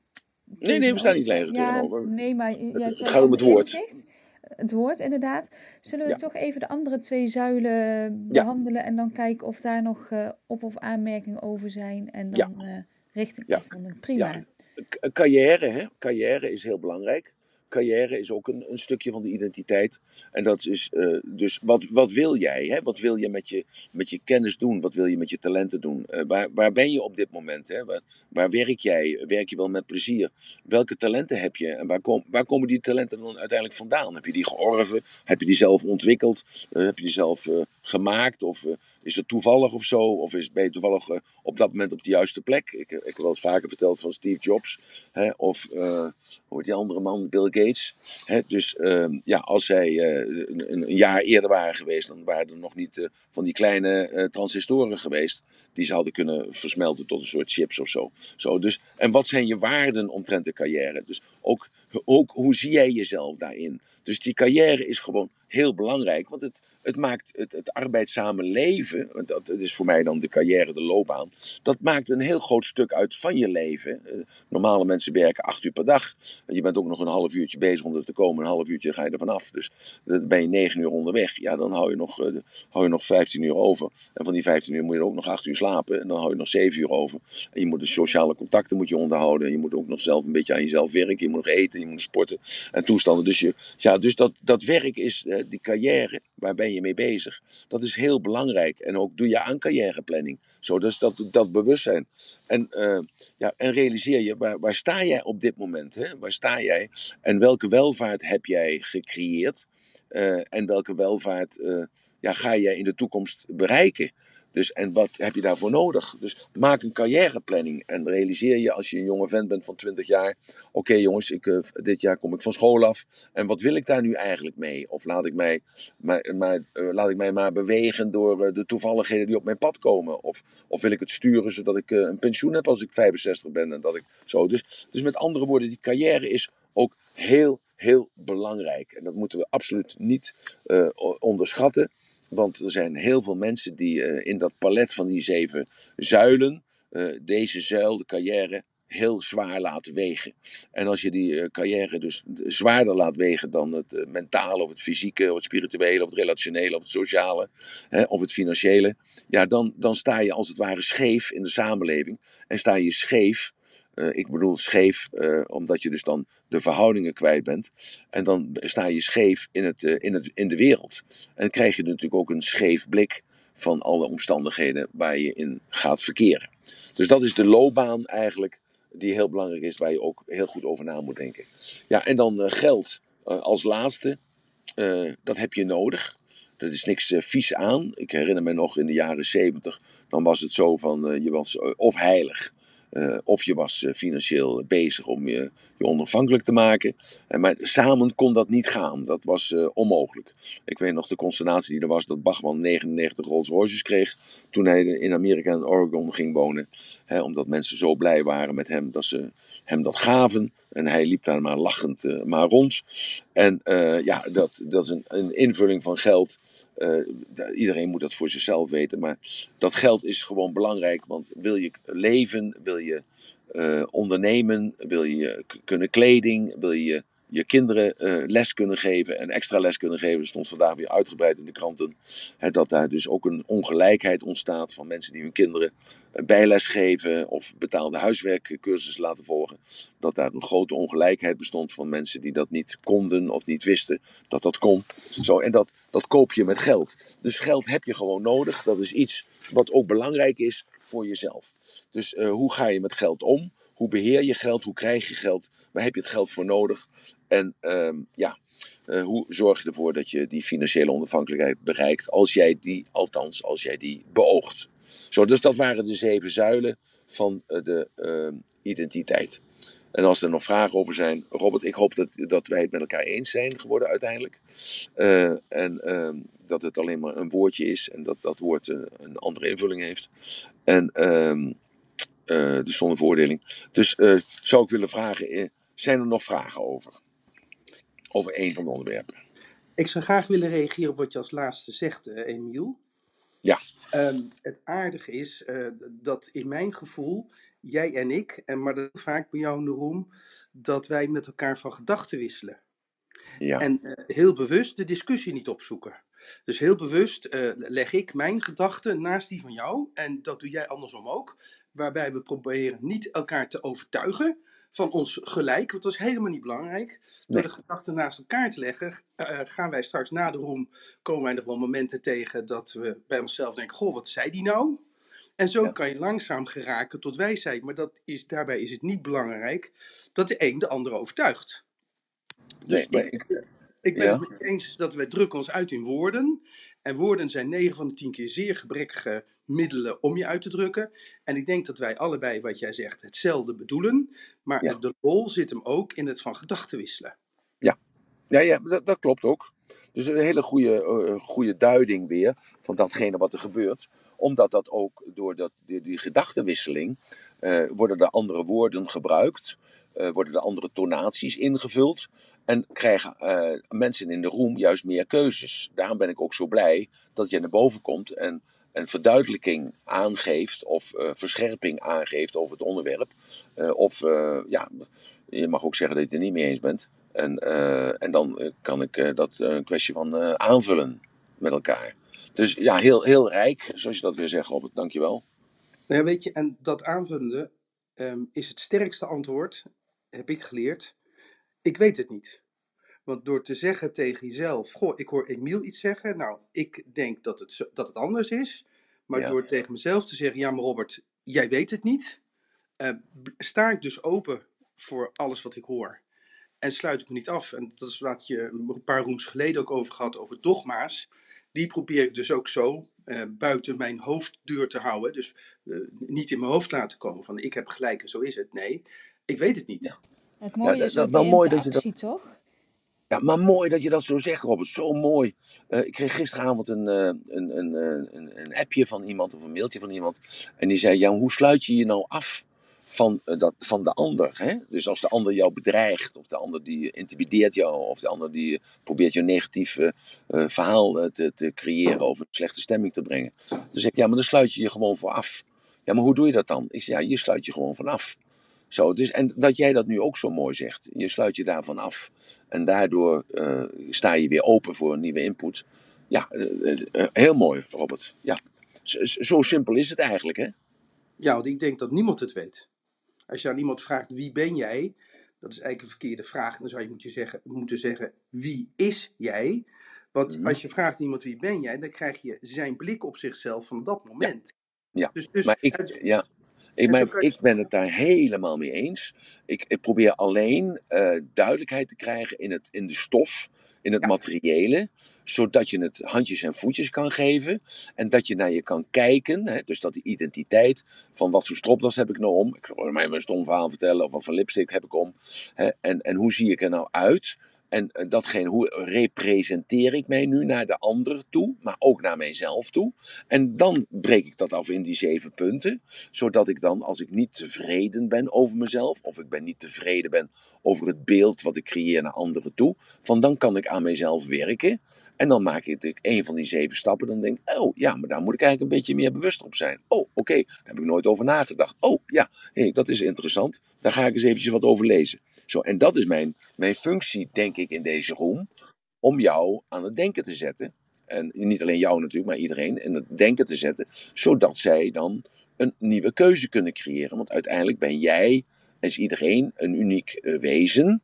Nee, nee, we staan niet lijnrecht
ja,
tegenover.
Nee, maar
Het- het gaat om het woord.
inzicht. Het woord, inderdaad. Zullen we
Ja.
toch even de andere twee zuilen behandelen en dan kijken of daar nog eh, op- of aanmerkingen over zijn en
Ja.
dan eh, richting
Ja.
afronding. Prima.
Ja. K- carrière, hè? carrière is heel belangrijk. Carrière is ook een, een stukje van de identiteit. En dat is eh, dus, wat, wat wil jij? Hè? Wat wil je met, je met je kennis doen? Wat wil je met je talenten doen? Eh, waar, waar ben je op dit moment? Hè? Waar, werk jij? Werk je wel met plezier? Welke talenten heb je? En waar, kom, waar komen die talenten dan uiteindelijk vandaan? Heb je die georven? Heb je die zelf ontwikkeld? Eh, heb je die zelf gemaakt? Of is het toevallig of zo? Of is, ben je toevallig op dat moment op de juiste plek? Ik, ik heb wel eens vaker verteld van Steve Jobs. Hè? Of eh, hoe heet die andere man? Bill Gates. Hè? Dus ehm, ja, als zij een, een jaar eerder waren geweest, dan waren er nog niet eh, van die kleine eh, transistoren geweest. Die ze hadden kunnen versmelten tot een soort chips of zo. zo dus, en wat zijn je waarden omtrent de carrière? Dus ook, ook hoe zie jij jezelf daarin? Dus die carrière is gewoon heel belangrijk, want het, het maakt het, het arbeidszame leven, want dat is voor mij dan de carrière, de loopbaan, dat maakt een heel groot stuk uit van je leven. Eh, normale mensen werken acht uur per dag. En je bent ook nog een half uurtje bezig om er te komen, een half uurtje ga je er vanaf. Dus dan ben je negen uur onderweg. Ja, dan hou je, nog, eh, hou je nog 15 uur over. En van die 15 uur moet je ook nog acht uur slapen. En dan hou je nog zeven uur over. En je moet de sociale contacten moet je onderhouden. En je moet ook nog zelf een beetje aan jezelf werken. Je moet nog eten, je moet sporten en toestanden. Dus, je, ja, dus dat, dat werk is, eh, die carrière, waar ben je mee bezig? Dat is heel belangrijk. En ook doe je aan carrièreplanning. Zo, dus dat, dat bewustzijn. En, eh, ja, en realiseer je, waar, waar sta jij op dit moment? Hè? Waar sta jij? En welke welvaart heb jij gecreëerd? Eh, en welke welvaart ja, ga jij in de toekomst bereiken? Dus, en wat heb je daarvoor nodig? Dus maak een carrièreplanning en realiseer je als je een jonge vent bent van 20 jaar: oké jongens, ik, eh, dit jaar kom ik van school af en wat wil ik daar nu eigenlijk mee? Of laat ik mij, maar, eh, laat ik mij maar bewegen door eh, de toevalligheden die op mijn pad komen? Of, of wil ik het sturen zodat ik een pensioen heb als ik 65 ben? En dat ik zo. Dus, dus met andere woorden, die carrière is ook heel, heel belangrijk. En dat moeten we absoluut niet onderschatten. Want er zijn heel veel mensen die eh, in dat palet van die zeven zuilen, eh, deze zuil, de carrière, heel zwaar laten wegen. En als je die eh, carrière dus zwaarder laat wegen dan het mentale, of het fysieke, of het spirituele, of het relationele, of het sociale, hè, of het financiële, ja, dan, dan sta je als het ware scheef in de samenleving. En sta je scheef eh, ik bedoel scheef, eh, omdat je dus dan de verhoudingen kwijt bent. En dan sta je scheef in, het, eh, in, het, in de wereld. En dan krijg je natuurlijk ook een scheef blik van alle omstandigheden waar je in gaat verkeren. Dus dat is de loopbaan eigenlijk, die heel belangrijk is, waar je ook heel goed over na moet denken. Ja, en dan geld als laatste. Dat heb je nodig. Er is niks vies aan. Ik herinner me nog in de jaren zeventig, dan was het zo van je was of heilig. Eh, of je was eh, financieel bezig om je, je onafhankelijk te maken. En maar samen kon dat niet gaan. Dat was eh, onmogelijk. Ik weet nog de consternatie die er was dat Bachman 99 Rolls Royces kreeg. toen hij in Amerika en Oregon ging wonen. Omdat mensen zo blij waren met hem dat ze hem dat gaven. En hij liep daar maar lachend eh, maar rond. En eh, ja, dat, dat is een, een invulling van geld. Eh, iedereen moet dat voor zichzelf weten. Maar dat geld is gewoon belangrijk. Want wil je leven, wil je eh, ondernemen, wil je kunnen kleding, wil je je kinderen eh, les kunnen geven en extra les kunnen geven. Er stond vandaag weer uitgebreid in de kranten hè, dat daar dus ook een ongelijkheid ontstaat van mensen die hun kinderen eh, bijles geven of betaalde huiswerkcursussen laten volgen. Dat daar een grote ongelijkheid bestond van mensen die dat niet konden of niet wisten dat dat kon. Zo, en dat, dat koop je met geld. Dus geld heb je gewoon nodig. Dat is iets wat ook belangrijk is voor jezelf. Dus eh, hoe ga je met geld om? Hoe beheer je geld? Hoe krijg je geld? Waar heb je het geld voor nodig? En ehm, ja, eh, hoe zorg je ervoor dat je die financiële onafhankelijkheid bereikt? Als jij die, althans, als jij die beoogt. Zo, dus dat waren de zeven zuilen van eh, de ehm, identiteit. En als er nog vragen over zijn, Robert, ik hoop dat, dat wij het met elkaar eens zijn geworden uiteindelijk. Eh, en ehm, dat het alleen maar een woordje is en dat dat woord een andere invulling heeft. En eh, dus zonder veroordeling. Dus eh, zou ik willen vragen, eh, zijn er nog vragen over? Over één van de onderwerpen.
Ik zou graag willen reageren op wat je als laatste zegt, Emiel.
Ja.
Ehm, het aardige is dat in mijn gevoel, jij en ik, en maar dat vaak bij jou in de room, dat wij met elkaar van gedachten wisselen.
Ja,
En heel bewust de discussie niet opzoeken. Dus heel bewust leg ik mijn gedachten naast die van jou. En dat doe jij andersom ook. Waarbij we proberen niet elkaar te overtuigen van ons gelijk. Want dat is helemaal niet belangrijk. Door de gedachten naast elkaar te leggen, eh, gaan wij straks na de komen wij nog wel momenten tegen dat we bij onszelf denken: Goh, wat zei die nou? En zo
Ja.
kan je langzaam geraken tot wijsheid. Maar dat is, daarbij is het niet belangrijk dat de een de ander overtuigt. Dus
nee,
ik,
ik,
ik ben
Ja.
het eens dat wij drukken ons uit in woorden. En woorden zijn 9 van de 10 keer zeer gebrekkige middelen om je uit te drukken. En ik denk dat wij allebei, wat jij zegt, hetzelfde bedoelen. Maar
Ja.
de lol zit hem ook in het van gedachten wisselen.
Ja, ja dat, dat klopt ook. Dus een hele goede, eh, goede duiding weer van datgene wat er gebeurt. Omdat dat ook door dat, die, die gedachtenwisseling eh, worden er andere woorden gebruikt, eh, worden er andere tonaties ingevuld. En krijgen mensen in de room juist meer keuzes. Daarom ben ik ook zo blij dat je naar boven komt en een verduidelijking aangeeft of eh, verscherping aangeeft over het onderwerp. Eh, of eh, ja, je mag ook zeggen dat je het er niet mee eens bent. En, en dan kan ik dat een kwestie van aanvullen met elkaar. Dus ja, heel, heel rijk, zoals je dat weer zegt, Robert. Dankjewel.
Nou ja, weet je, en dat aanvullende ehm, is het sterkste antwoord, heb ik geleerd. Ik weet het niet. Want door te zeggen tegen jezelf, goh, ik hoor Emiel iets zeggen. Nou, ik denk dat het, dat het anders is. Maar
Ja.
door tegen mezelf te zeggen, ja maar Robert, jij weet het niet. eh, sta ik dus open voor alles wat ik hoor. En sluit ik me niet af. En dat is wat je een paar rooms geleden ook over gehad, over dogma's. Die probeer ik dus ook zo eh, buiten mijn hoofddeur te houden. Dus eh, niet in mijn hoofd laten komen van ik heb gelijk en zo is het. Nee, ik weet het niet.
Het mooie
dat-
is
dat-
ook de
mooi dat je dat-
toch?
Ja, maar mooi dat je dat zo zegt, Robert. Zo mooi. Eh, ik kreeg gisteravond een, eh, een, een, eh, een, een appje van iemand of een mailtje van iemand. En die zei: Ja, hoe sluit je je nou af van, eh, dat, van de ander? Hè? Dus als de ander jou bedreigt, of de ander die intimideert jou, of de ander die probeert je een negatief verhaal te, te creëren of een slechte stemming te brengen. Zeg ik: Ja, maar dan sluit je je gewoon voor af. Ja, maar hoe doe je dat dan? Ik zeg: Ja, je sluit je gewoon vanaf. Zo, dus, en dat jij dat nu ook zo mooi zegt. Je sluit je daarvan af. En daardoor eh, sta je weer open voor een nieuwe input. Ja, eh, eh, heel mooi, Robert. Ja. Zo, zo simpel is het eigenlijk, hè?
Ja, want ik denk dat niemand het weet. Als je aan iemand vraagt wie ben jij, dat is eigenlijk een verkeerde vraag. Dan zou je moeten zeggen, moeten zeggen wie is jij? Want
Mhm.
als je vraagt iemand wie ben jij, dan krijg je zijn blik op zichzelf van dat moment.
Ja,
Dus, dus
Maar ik,
uit-
ja, ik, maar ik ben het daar helemaal mee eens. Ik, ik probeer alleen eh, duidelijkheid te krijgen in, het, in de stof, in het
Ja.
materiële, zodat je het handjes en voetjes kan geven en dat je naar je kan kijken. Hè, dus dat die identiteit van wat voor stropdas heb ik nou om, ik zal mij een stom verhaal vertellen, of wat voor lipstick heb ik om, hè, en, en hoe zie ik er nou uit? En eh, datgene, hoe representeer ik mij nu naar de ander toe, maar ook naar mijzelf toe? En dan breek ik dat af in die zeven punten zodat ik dan, als ik niet tevreden ben over mezelf, of ik ben niet tevreden ben over het beeld wat ik creëer naar anderen toe, van dan kan ik aan mezelf werken. En dan maak ik een van die zeven stappen. Dan denk ik, oh ja, maar daar moet ik eigenlijk een beetje meer bewust op zijn. Oh, oké, daar heb ik nooit over nagedacht. Oh ja, hey, dat is interessant. Daar ga ik eens eventjes wat over lezen. Zo, en dat is mijn, mijn functie, denk ik, in deze room. Om jou aan het denken te zetten. En niet alleen jou natuurlijk, maar iedereen in het denken te zetten. Zodat zij dan een nieuwe keuze kunnen creëren. Want uiteindelijk ben jij, is iedereen, een uniek eh, wezen.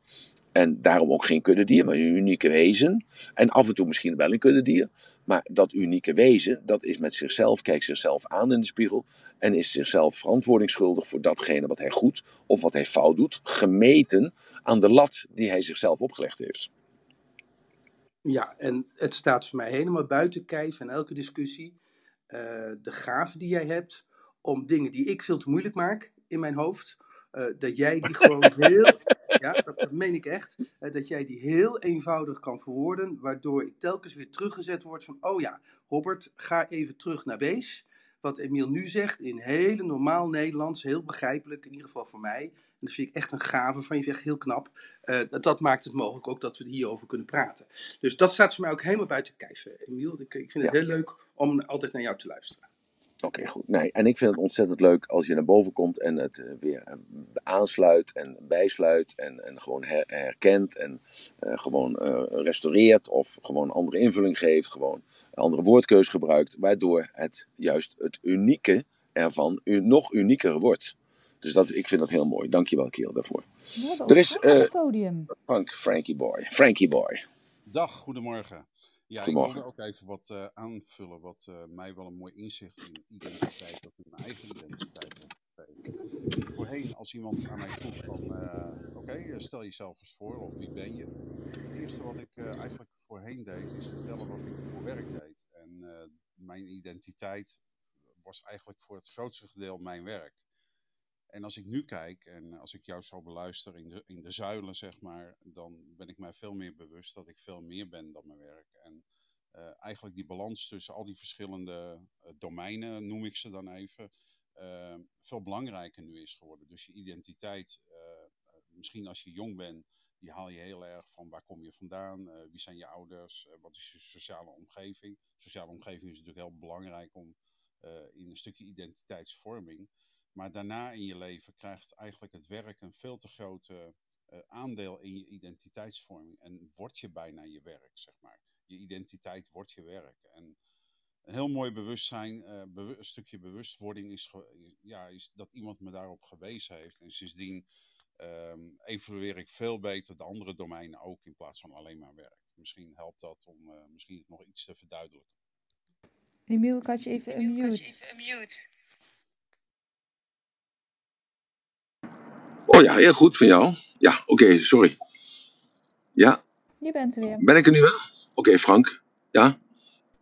En daarom ook geen kuddedier, maar een unieke wezen. En af en toe misschien wel een kuddedier. Maar dat unieke wezen, dat is met zichzelf, kijkt zichzelf aan in de spiegel. En is zichzelf verantwoordingsschuldig voor datgene wat hij goed of wat hij fout doet. Gemeten aan de lat die hij zichzelf opgelegd heeft.
Ja, en het staat voor mij helemaal buiten kijf en elke discussie. eh, de gave die jij hebt om dingen die ik veel te moeilijk maak in mijn hoofd, dat jij die gewoon heel, ja, dat, dat meen ik echt, eh, dat jij die heel eenvoudig kan verwoorden, waardoor ik telkens weer teruggezet word van, oh ja, Robert, ga even terug naar Bees. Wat Emiel nu zegt in hele normaal Nederlands, heel begrijpelijk, in ieder geval voor mij. En dat vind ik echt een gave van je, echt heel knap. Eh, dat, maakt het mogelijk ook dat we hierover kunnen praten. Dus dat staat voor mij ook helemaal buiten kijf, eh, Emiel. Ik, ik vind het
Ja.
heel leuk om altijd naar jou te luisteren.
Oké, goed. Nee, en ik vind het ontzettend leuk als je naar boven komt en het eh, weer eh, aansluit en bijsluit en, en gewoon her- herkent en eh, gewoon eh, restaureert of gewoon een andere invulling geeft, gewoon een andere woordkeus gebruikt, waardoor het juist het unieke ervan u, nog unieker wordt. Dus dat, ik vind dat heel mooi. Dankjewel, Kiel, daarvoor. Er is, eh,
podium.
Frank, Frankie Boy. Frankie Boy.
Dag, goedemorgen. Ja, ik wilde ook even wat eh, aanvullen, wat eh, mij wel een mooi inzicht in identiteit, ook in mijn eigen identiteit heeft gegeven. Voorheen, als iemand aan mij vroeg van, eh, oké, stel jezelf eens voor, of wie ben je? Het eerste wat ik eigenlijk voorheen deed, is vertellen wat ik voor werk deed. En mijn identiteit was eigenlijk voor het grootste gedeelte mijn werk. En als ik nu kijk en als ik jou zou beluisteren in de, in de zuilen, zeg maar, dan ben ik mij veel meer bewust dat ik veel meer ben dan mijn werk. En eh, eigenlijk die balans tussen al die verschillende eh, domeinen, noem ik ze dan even, eh, veel belangrijker nu is geworden. Dus je identiteit, misschien als je jong bent, die haal je heel erg van waar kom je vandaan, wie zijn je ouders, wat is je sociale omgeving. Sociale omgeving is natuurlijk heel belangrijk om in een stukje identiteitsvorming. Maar daarna in je leven krijgt eigenlijk het werk een veel te groot eh, aandeel in je identiteitsvorming. En word je bijna je werk, zeg maar. Je identiteit wordt je werk. En een heel mooi bewustzijn, eh, bewu- een stukje bewustwording is, ja, is dat iemand me daarop gewezen heeft. En sindsdien ehm, evalueer ik veel beter de andere domeinen ook in plaats van alleen maar werk. Misschien helpt dat om eh, misschien het nog iets te verduidelijken.
Emiel, ik had je even unmute.
Oh ja, heel goed van jou. Ja, oké, sorry. Ja,
Je bent er weer.
ben ik er nu wel? Oké, Frank. Ja?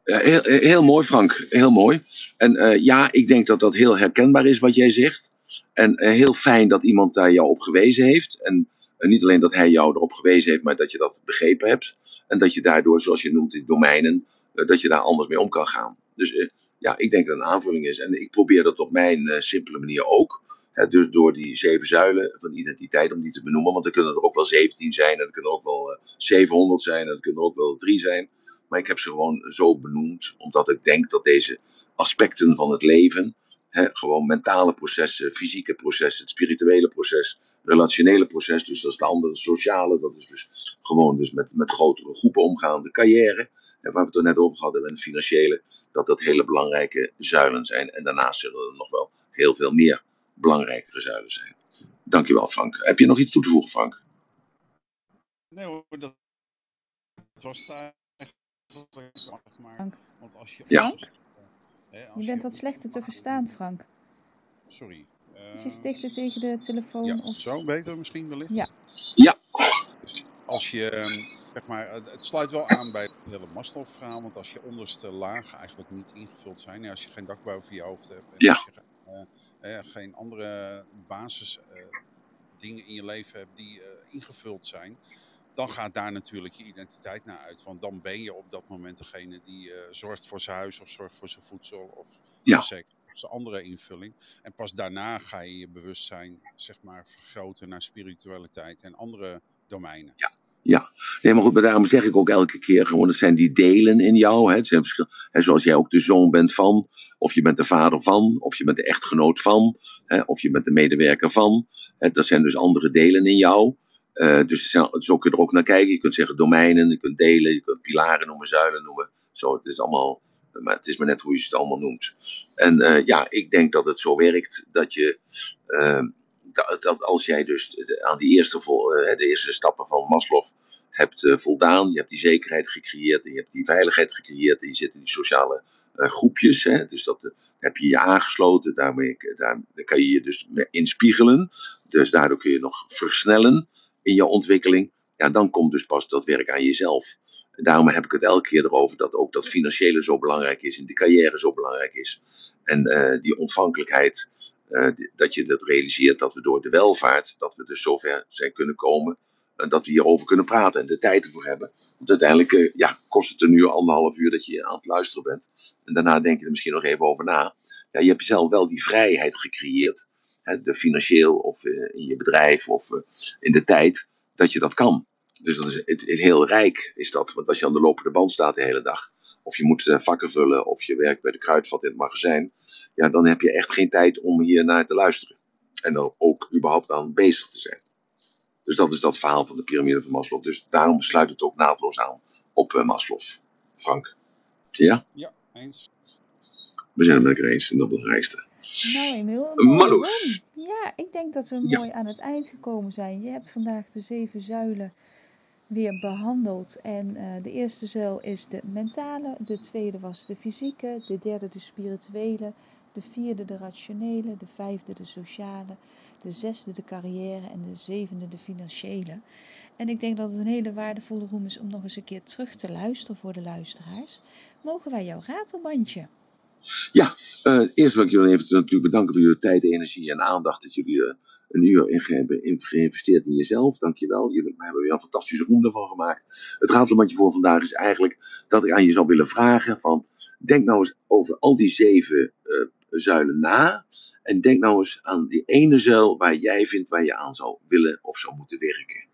Ja, heel, heel mooi, Frank. Heel mooi. En eh, ja, ik denk dat dat heel herkenbaar is wat jij zegt. En eh, heel fijn dat iemand daar jou op gewezen heeft. En eh, niet alleen dat hij jou erop gewezen heeft, maar dat je dat begrepen hebt. En dat je daardoor, zoals je noemt, die domeinen, dat je daar anders mee om kan gaan. Dus ja, ik denk dat het een aanvulling is. En ik probeer dat op mijn simpele manier ook. Dus door die zeven zuilen van identiteit, om die te benoemen. Want er kunnen er ook wel 17 zijn, en er kunnen ook wel eh, 700 zijn, en er kunnen ook wel drie zijn. Maar ik heb ze gewoon zo benoemd, omdat ik denk dat deze aspecten van het leven, gewoon mentale processen, fysieke processen, het spirituele proces, relationele proces, dus dat is de andere, sociale, dat is dus gewoon dus met, met grotere groepen omgaan, de carrière, en waar we het er net over hadden, en het financiële, dat dat hele belangrijke zuilen zijn. En daarnaast zullen er nog wel heel veel meer belangrijkere zuilen zijn. Dankjewel Frank. Heb je nog iets toe te voegen Frank?
Nee hoor, dat het was het eigenlijk maar.
Frank.
Want als je
Ja.
eh, hè, als
Je bent wat slechter te verstaan, Frank.
Sorry. eh,
Is je dichter tegen de telefoon?
ja,
of...
zo beter misschien wellicht.
Ja.
Ja.
Als je, ehm, zeg maar, het, het sluit wel aan bij het hele Maslow-verhaal, want als je onderste lagen eigenlijk niet ingevuld zijn, als je geen dak boven je hoofd hebt en
Ja.
als je geen, eh, geen andere basis eh, in je leven hebt die eh, ingevuld zijn, dan gaat daar natuurlijk je identiteit naar uit. Want dan ben je op dat moment degene die zorgt voor zijn huis of zorgt voor zijn voedsel of
Ja.
zijn of zijn andere invulling. En pas daarna ga je je bewustzijn zeg maar, vergroten naar spiritualiteit en andere domeinen.
Nee, maar goed, maar daarom zeg ik ook elke keer gewoon, het zijn die delen in jou. Hè, zijn hè, zoals jij ook de zoon bent van, of je bent de vader van, of je bent de echtgenoot van, hè, of je bent de medewerker van. Hè, dat zijn dus andere delen in jou. Eh, dus zo kun je er ook naar kijken. Je kunt zeggen domeinen, je kunt delen, je kunt pilaren noemen, zuilen noemen. Zo, het is allemaal, maar het is maar net hoe je het allemaal noemt. En eh, ja, ik denk dat het zo werkt dat je, eh, dat, als jij dus de- aan die eerste, eh, de eerste stappen van Maslow hebt eh, voldaan, je hebt die zekerheid gecreëerd, en je hebt die veiligheid gecreëerd, en je zit in die sociale eh, groepjes, hè, dus dat heb je je aangesloten, daarmee daar, daar kan je je dus inspiegelen, dus daardoor kun je nog versnellen in je ontwikkeling, ja, dan komt dus pas dat werk aan jezelf. Daarom heb ik het elke keer erover dat ook dat financiële zo belangrijk is en die carrière zo belangrijk is. En die ontvankelijkheid, dat je dat realiseert dat we door de welvaart, dat we dus zover zijn kunnen komen eh, dat we hierover kunnen praten en de tijd ervoor hebben. Want uiteindelijk eh, ja, kost het een uur, anderhalf uur dat je aan het luisteren bent. En daarna denk je er misschien nog even over na. Ja, je hebt jezelf wel die vrijheid gecreëerd. Hè, de financieel of eh, in je bedrijf of eh, in de tijd, dat je dat kan. Dus dat is het, het heel rijk is dat. Want als je aan de lopende band staat de hele dag, of je moet eh, vakken vullen, of je werkt bij de kruidvat in het magazijn, ja, dan heb je echt geen tijd om hier naar te luisteren. En dan ook überhaupt aan bezig te zijn. Dus dat is dat verhaal van de piramide van Maslow. Dus daarom sluit het ook naadloos aan op uh, Maslow. Frank. Ja?
Ja, eens.
We zijn het met elkaar eens en dat belangrijkste.
Nou, Emiel,
Marloes.
Ja, ik denk dat we
Ja.
mooi aan het eind gekomen zijn. Je hebt vandaag de zeven zuilen weer behandeld. En eh, de eerste zuil is de mentale, de tweede was de fysieke, de derde de spirituele, de vierde de rationele, de vijfde de sociale, de zesde de carrière en de zevende de financiële. En ik denk dat het een hele waardevolle room is om nog eens een keer terug te luisteren voor de luisteraars. Mogen wij jouw ratelbandje?
Ja, eh, eerst wil ik jullie natuurlijk bedanken voor jullie tijd, energie en aandacht. Dat jullie eh, een uur in hebben geïnvesteerd in jezelf. Dankjewel. Jullie hebben weer een fantastische roem ervan gemaakt. Het ratelbandje voor vandaag is eigenlijk dat ik aan je zou willen vragen van... Denk nou eens over al die zeven eh, zuilen na. En denk nou eens aan die ene zuil waar jij vindt waar je aan zou willen of zou moeten werken.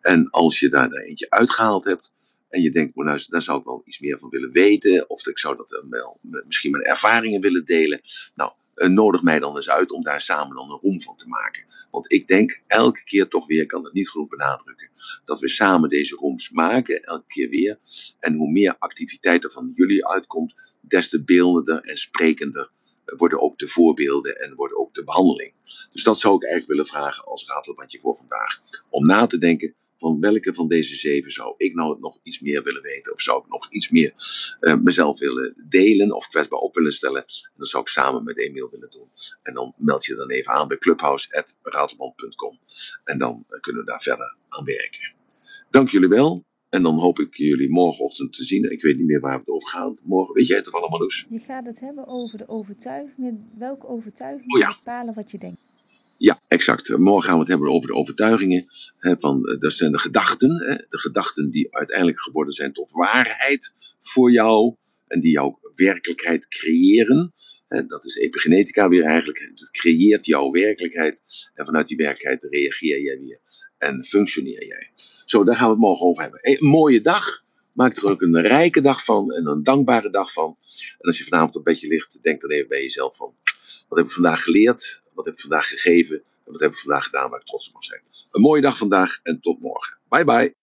En als je daar eentje uitgehaald hebt, en je denkt, maar nou, daar zou ik wel iets meer van willen weten. Of ik zou dat wel misschien mijn ervaringen willen delen. Nou, eh, nodig mij dan eens uit om daar samen dan een room van te maken. Want ik denk elke keer toch weer, ik kan het niet genoeg benadrukken, dat we samen deze rooms maken, elke keer weer. En hoe meer activiteit er van jullie uitkomt, des te beeldender en sprekender eh, worden ook de voorbeelden en wordt ook de behandeling. Dus dat zou ik eigenlijk willen vragen als ratelbandje voor vandaag. Om na te denken van welke van deze zeven zou ik nou nog iets meer willen weten? Of zou ik nog iets meer eh, mezelf willen delen of kwetsbaar op willen stellen? En dat zou ik samen met Emiel willen doen. En dan meld je dan even aan bij clubhouse.ratelband.com. En dan eh, kunnen we daar verder aan werken. Dank jullie wel. En dan hoop ik jullie morgenochtend te zien. Ik weet niet meer waar we het over gaan. Morgen, weet jij het toevallig, Marloes?
Je gaat het hebben over de overtuigingen. Welke overtuigingen
Oh ja.
bepalen wat je denkt?
Ja, exact. Morgen gaan we het hebben over de overtuigingen. Hè, van, eh, dat zijn de gedachten. Hè, de gedachten die uiteindelijk geworden zijn tot waarheid voor jou. En die jouw werkelijkheid creëren. Hè, dat is epigenetica weer eigenlijk. Het creëert jouw werkelijkheid. En vanuit die werkelijkheid reageer jij weer. En functioneer jij. Zo, daar gaan we het morgen over hebben. Een mooie dag. Maak er ook een rijke dag van. En een dankbare dag van. En als je vanavond op bedje ligt, denk dan even bij jezelf van. Wat heb ik vandaag geleerd? Wat heb ik vandaag gegeven? En wat heb ik vandaag gedaan waar ik trots op mag zijn? Een mooie dag vandaag en tot morgen. Bye bye.